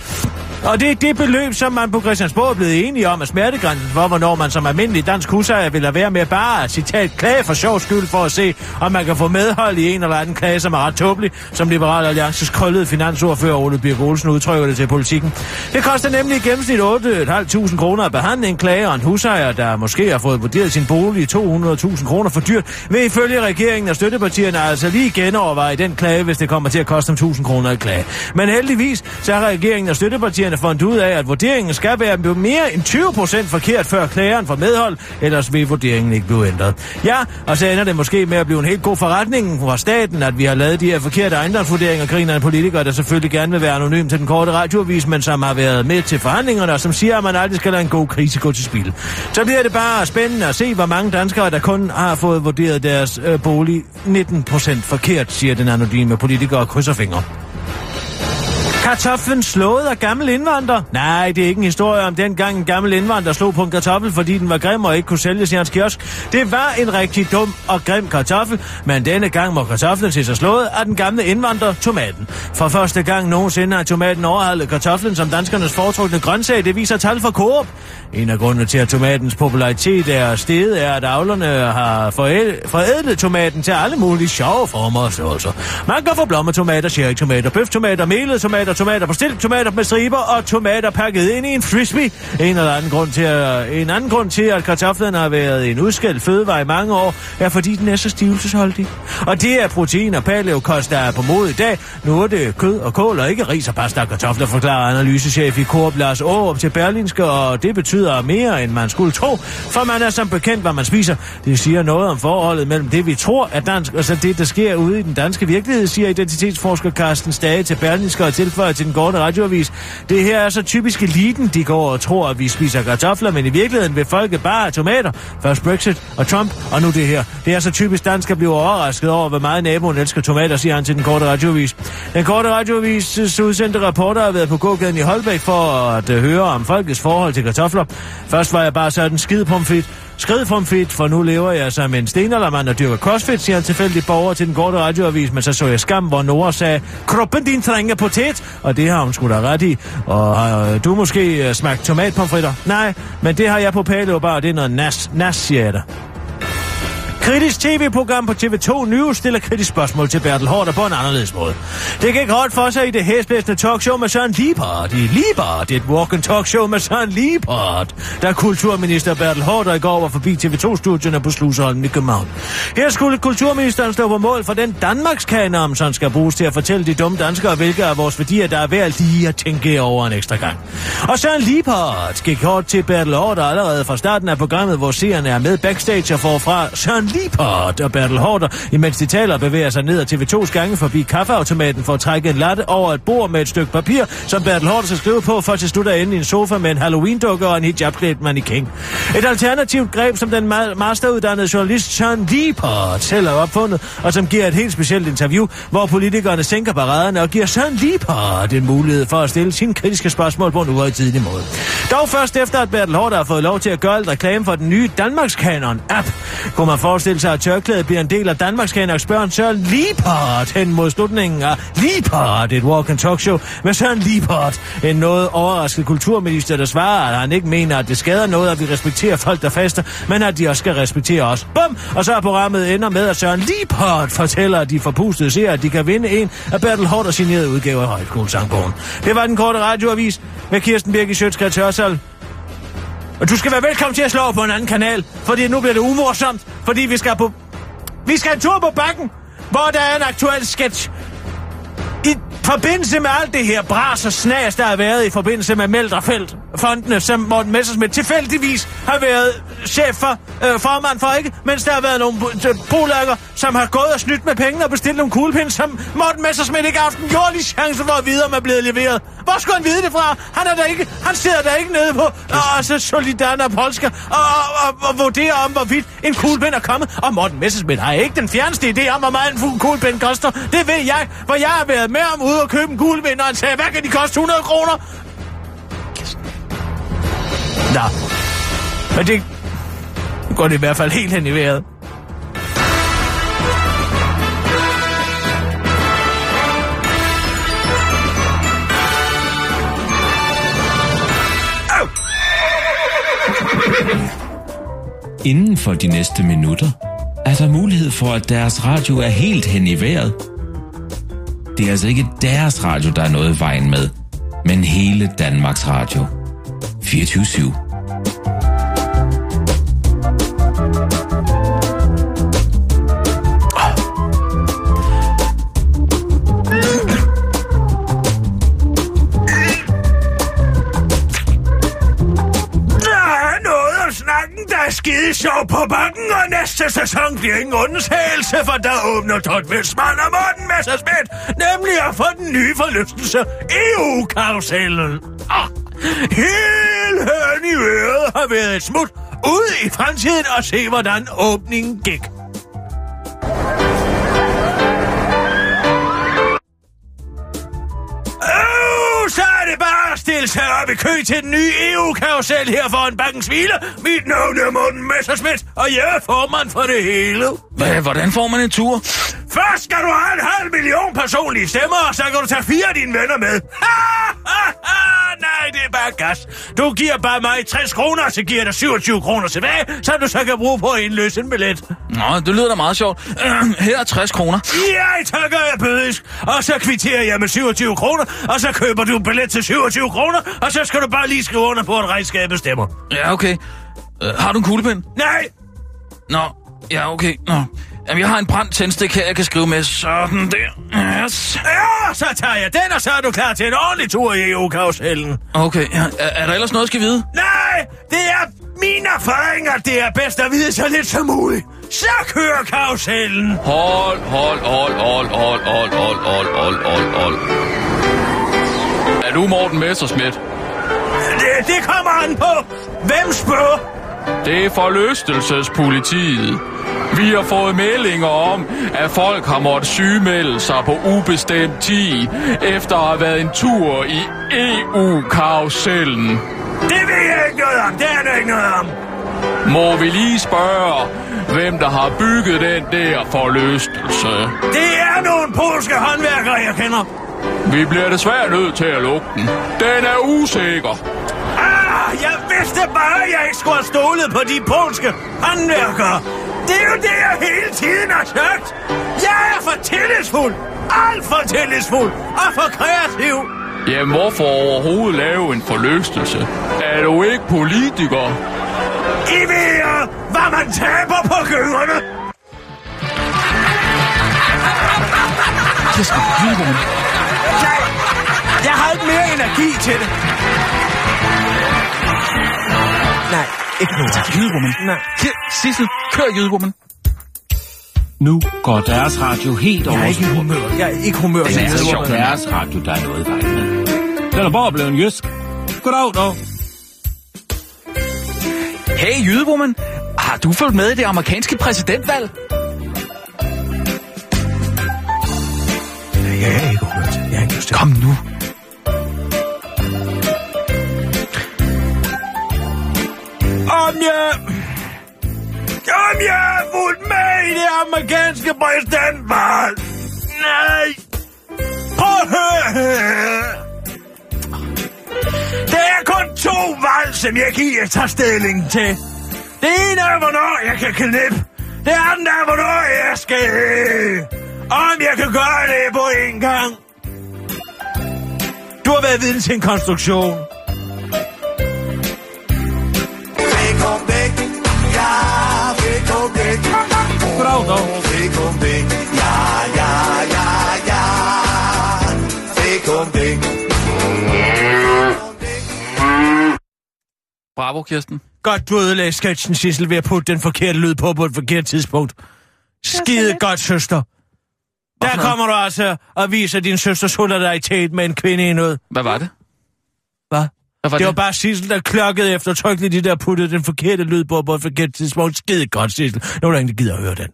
Og det er det beløb, som man på Christiansborg er blevet enige om, at smertegrænsen for, hvornår man som almindelig dansk husejer vil lade være med bare at citat klage for sjov skyld for at se, om man kan få medhold i en eller anden klage, som er ret tåbelig, som Liberal Alliances krøllede finansordfører Ole Birk Olsen udtrykker det til politikken. Det koster nemlig i gennemsnit 8.500 kroner at behandle en klage, og en husejer, der måske har fået vurderet sin bolig 200.000 kroner for dyrt, vil ifølge regeringen og støttepartierne altså lige genoverveje den klage, hvis det kommer til at koste dem 1.000 kroner at klage. Men heldigvis så har regeringen og støttepartierne fundet ud af, at vurderingen skal være mere end 20 procent forkert, før klageren får medhold, ellers vil vurderingen ikke blive ændret. Ja, og så ender det måske med at blive en helt god forretning for staten, at vi har lavet de her forkerte ejendomsvurderinger, griner en politiker, der selvfølgelig gerne vil være anonym til den korte radioavis, men som har været med til forhandlingerne, og som siger, at man aldrig skal lade en god krise gå til spil. Så bliver det bare spændende at se, hvor mange danskere, der kun har fået vurderet deres øh, bolig 19 procent forkert, siger den anonyme politiker og krydser fingre. Kartoflen slået af gammel indvandrer? Nej, det er ikke en historie om dengang en gammel indvandrer slog på en kartoffel, fordi den var grim og ikke kunne sælges i hans kiosk. Det var en rigtig dum og grim kartoffel, men denne gang må kartoflen se sig slået af den gamle indvandrer, tomaten. For første gang nogensinde har tomaten overhalet kartoflen som danskernes foretrukne grøntsag, det viser tal fra Coop. En af grundene til, at tomatens popularitet er steget, er, at avlerne har forædlet tomaten til alle mulige sjove former og størrelser. Altså. Man kan få blommetomater, cherrytomater, bøftomater, melede tomater, tomater på stilk, tomater med striber og tomater pakket ind i en frisbee. En eller anden grund til, at, en anden grund til, at kartoflen har været en udskældt fødevare i mange år, er fordi den er så stivelsesholdig. Og det er protein og paleokost, der er på mod i dag. Nu er det kød og kål og ikke ris og pasta og kartofler, forklarer analysechef i Coop Lars Aarup til Berlinske, og det betyder mere, end man skulle tro, for man er som bekendt, hvad man spiser. Det siger noget om forholdet mellem det, vi tror er dansk, og så det, der sker ude i den danske virkelighed, siger identitetsforsker Carsten Stage til Berlinske og tilføjer til den korte radioavis. Det her er så typisk eliten, de går og tror, at vi spiser kartofler, men i virkeligheden vil folket bare have tomater. Først Brexit og Trump, og nu det her. Det er så typisk dansk at blive overrasket over, hvor meget naboen elsker tomater, siger han til den korte radioavis. Den korte radioavis udsendte rapporter har været på gågaden i Holbæk for at øh, høre om folkets forhold til kartofler. Først var jeg bare sådan skide pomfrit. Skrid pomfrit, for nu lever jeg som en stenaldermand og dyrker crossfit, siger en tilfældig borger til den korte radioavis, men så så jeg skam, hvor Nora sagde, kroppen din trænger potet, og det har hun sgu da ret i. Og har du måske øh, smagt tomatpomfritter? Nej, men det har jeg på paleo bare, det er noget nas, nas, siger jeg da. Kritisk tv-program på TV2 News stiller kritisk spørgsmål til Bertel Hårder på en anderledes måde. Det gik godt for sig i det hæsblæsende talkshow med Søren Liebhardt. I Liebhardt, et walk talkshow med Søren Liebhardt, da kulturminister Bertel Hårder i går var forbi TV2-studierne på Slusholm i København. Her skulle kulturministeren stå på mål for den Danmarkskanon, som skal bruges til at fortælle de dumme danskere, hvilke af vores værdier, der er værd lige at tænke over en ekstra gang. Og Søren Liebhardt gik hårdt til Bertel Hårder allerede fra starten af programmet, hvor seerne er med backstage og får fra Søren Teapot og Bertel Hårder, imens de taler bevæger sig ned ad TV2's gange forbi kaffeautomaten for at trække en latte over et bord med et stykke papir, som Bertel Hårder skal skrive på, for til slut at ende i en sofa med en Halloween-dukke og en hijabklædt mannequin. Et alternativt greb, som den masteruddannede journalist Sean Liebert selv har opfundet, og som giver et helt specielt interview, hvor politikerne sænker paraderne og giver Sean Liebert en mulighed for at stille sine kritiske spørgsmål på en uhøjtidlig måde. Dog først efter, at Bertel Hårder har fået lov til at gøre et reklame for den nye Danmarkskanon-app, kunne man forestille forestille sig, at tørklædet bliver en del af Danmarks Kanaks børn Søren Liepart hen mod slutningen af Liepart, et walk and talk show med Søren Liepart, en noget overrasket kulturminister, der svarer, at han ikke mener, at det skader noget, at vi respekterer folk, der faster, men at de også skal respektere os. Bum! Og så er programmet ender med, at Søren Liepart fortæller, at de forpustede ser, at de kan vinde en af Bertel Hårder signerede udgaver af Højskolesangbogen. Det var den korte radioavis med Kirsten Birgit Sjøtskrets Hørsal. Og du skal være velkommen til at slå på en anden kanal, fordi nu bliver det umorsomt, fordi vi skal på... Vi skal en tur på bakken, hvor der er en aktuel sketch. Forbindelse med alt det her bras og snas, der har været i forbindelse med Meldrefeldt, fondene, som Morten Messersmith tilfældigvis har været chef for, øh, formand for, ikke? Mens der har været nogle polakker, øh, som har gået og snydt med pengene og bestilt nogle kuglepinde, som Morten Messersmith ikke har haft en jordlig chance for at vide, om er blevet leveret. Hvor skulle han vide det fra? Han, er der ikke, han sidder der ikke nede på og så Solidana Polska og, og, og, og vurderer om, hvorvidt en kuglepind er kommet. Og Morten Messersmith har ikke den fjerneste idé om, hvor meget en kuglepind koster. Det ved jeg, for jeg har været med om ude ud og købe en kuglepind, og han sagde, hvad kan de koste 100 kroner? Nå, men det går det i hvert fald helt hen i vejret. Inden for de næste minutter er der mulighed for, at deres radio er helt hen i vejret – det er altså ikke deres radio, der er noget i vejen med, men hele Danmarks Radio. 24 Der er snakken, der skide sjov på bakken, og næste sæson bliver ingen undtagelse, for der åbner Todd Velsmann og Morten Messerschmidt, nemlig at få den nye forlystelse, EU-karusellen. Ah, hele høren i øret har været et smut ud i fremtiden og se, hvordan åbningen gik. Det bare stille sig op i kø til den nye EU-karusel her foran bankens Hvile. Mit navn er Morten Messerschmidt, og jeg er formand for det hele. Hvad, hvordan får man en tur? Først skal du have en halv million personlige stemmer, og så kan du tage fire af dine venner med. Nej, det er bare gas. Du giver bare mig 60 kroner, så giver jeg dig 27 kroner tilbage, så du så kan bruge på at indløse en billet. Nå, det lyder da meget sjovt. Her er 60 kroner. Jeg takker jeg bødisk, og så kvitterer jeg med 27 kroner, og så køber du en billet til 27 kroner, og så skal du bare lige skrive under på, at regnskabet stemmer. Ja, okay. Øh, har du en kuglepen? Nej, Nå, ja, okay. Nå. Jamen, jeg har en brændt tændstik her, jeg kan skrive med. Sådan der. Yes. ja, så tager jeg den, og så er du klar til en ordentlig tur i EU-karusellen. Okay, ja. er, er der ellers noget, jeg skal vide? Nej, det er mine erfaringer, det er bedst at vide så lidt som muligt. Så kører karusellen. Hold, hold, hold, hold, hold, hold, hold, hold, hold, hold, hold. Er du Morten Messerschmidt? Det, det kommer an på. Hvem spørger? Det er forlystelsespolitiet. Vi har fået meldinger om, at folk har måttet sygemelde sig på ubestemt tid, efter at have været en tur i EU-karusellen. Det ved jeg ikke noget om. Det er der ikke noget om. Må vi lige spørge, hvem der har bygget den der forlystelse? Det er nogle polske håndværkere, jeg kender. Vi bliver desværre nødt til at lukke den. Den er usikker. Ah, jeg vidste bare, at jeg ikke skulle have stolet på de polske håndværkere. Det er jo det, jeg hele tiden har sagt. Jeg er for tillidsfuld. Alt for tillidsfuld. Og for kreativ. Jamen, hvorfor overhovedet lave en forlystelse? Er du ikke politiker? I ved, hvad man taber på gyngerne. Det skal du Nej, jeg har ikke mere energi til det. Nej, ikke nu tak. Jydewoman. Nej. Sissel, kør Jydewoman. Nu går deres radio helt Jeg over er ikke i humør. Jeg er ikke humør. Det er det. altså deres radio, der er noget i vejen med. Den er bare blevet jysk. Goddag dog. Hey, Jydewoman. Har du fulgt med i det amerikanske præsidentvalg? Jeg er ikke humør. Jeg har ikke lyst til det. Kom nu. Om jeg... Om jeg er fuldt med i det amerikanske præsidentvalg. Nej. Prøv at høre. Der er kun to valg, som jeg giver tager stilling til. Det ene er, hvornår jeg kan knippe. Det andet er, hvornår jeg skal... Øh, om jeg kan gøre det på en gang. Du har været viden til en konstruktion. Goddag dog. Bravo, Kirsten. Godt, du ødelagde sketchen, Sissel, ved at putte den forkerte lyd på på et forkert tidspunkt. Skide godt, søster. Der kommer du altså og viser din søsters solidaritet med en kvinde i noget. Hvad var det? Hvad? Var Det var bare Sissel, der klokkede eftertrykkeligt de der puttede den forkerte lyd på på et forkert tidspunkt. Skide godt, Sissel. Nu er der ingen, der gider at høre den.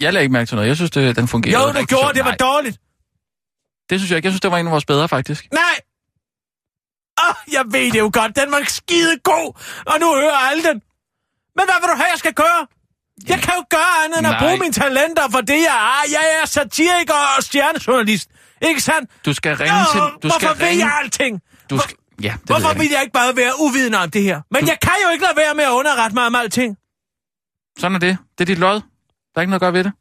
Jeg lagde ikke mærke til noget. Jeg synes, det, den fungerede Jo, du gjorde, sjovt. det var Nej, dårligt. det synes jeg ikke. Jeg synes, det var en af vores bedre, faktisk. Nej! Åh, oh, jeg ved det jo godt. Den var skide god, og nu hører alle den. Men hvad vil du have, jeg skal gøre? Jeg kan jo gøre andet end at Nej. bruge mine talenter for det, jeg er. Jeg er satiriker og stjernejournalist. Ikke sandt? Du skal ringe Jo, til... Du hvorfor skal ved ringe, jeg alting? Du skal, Ja, det Hvorfor jeg vil jeg ikke bare være uvidende om det her? Men jeg kan jo ikke lade være med at underrette mig om alting. Sådan er det. Det er dit lod. Der er ikke noget at gøre ved det.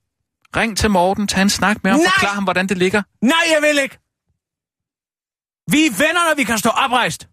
Ring til Morten, tag en snak med ham, Nej! forklar ham, hvordan det ligger. Nej, jeg vil ikke. Vi er venner, når vi kan stå oprejst.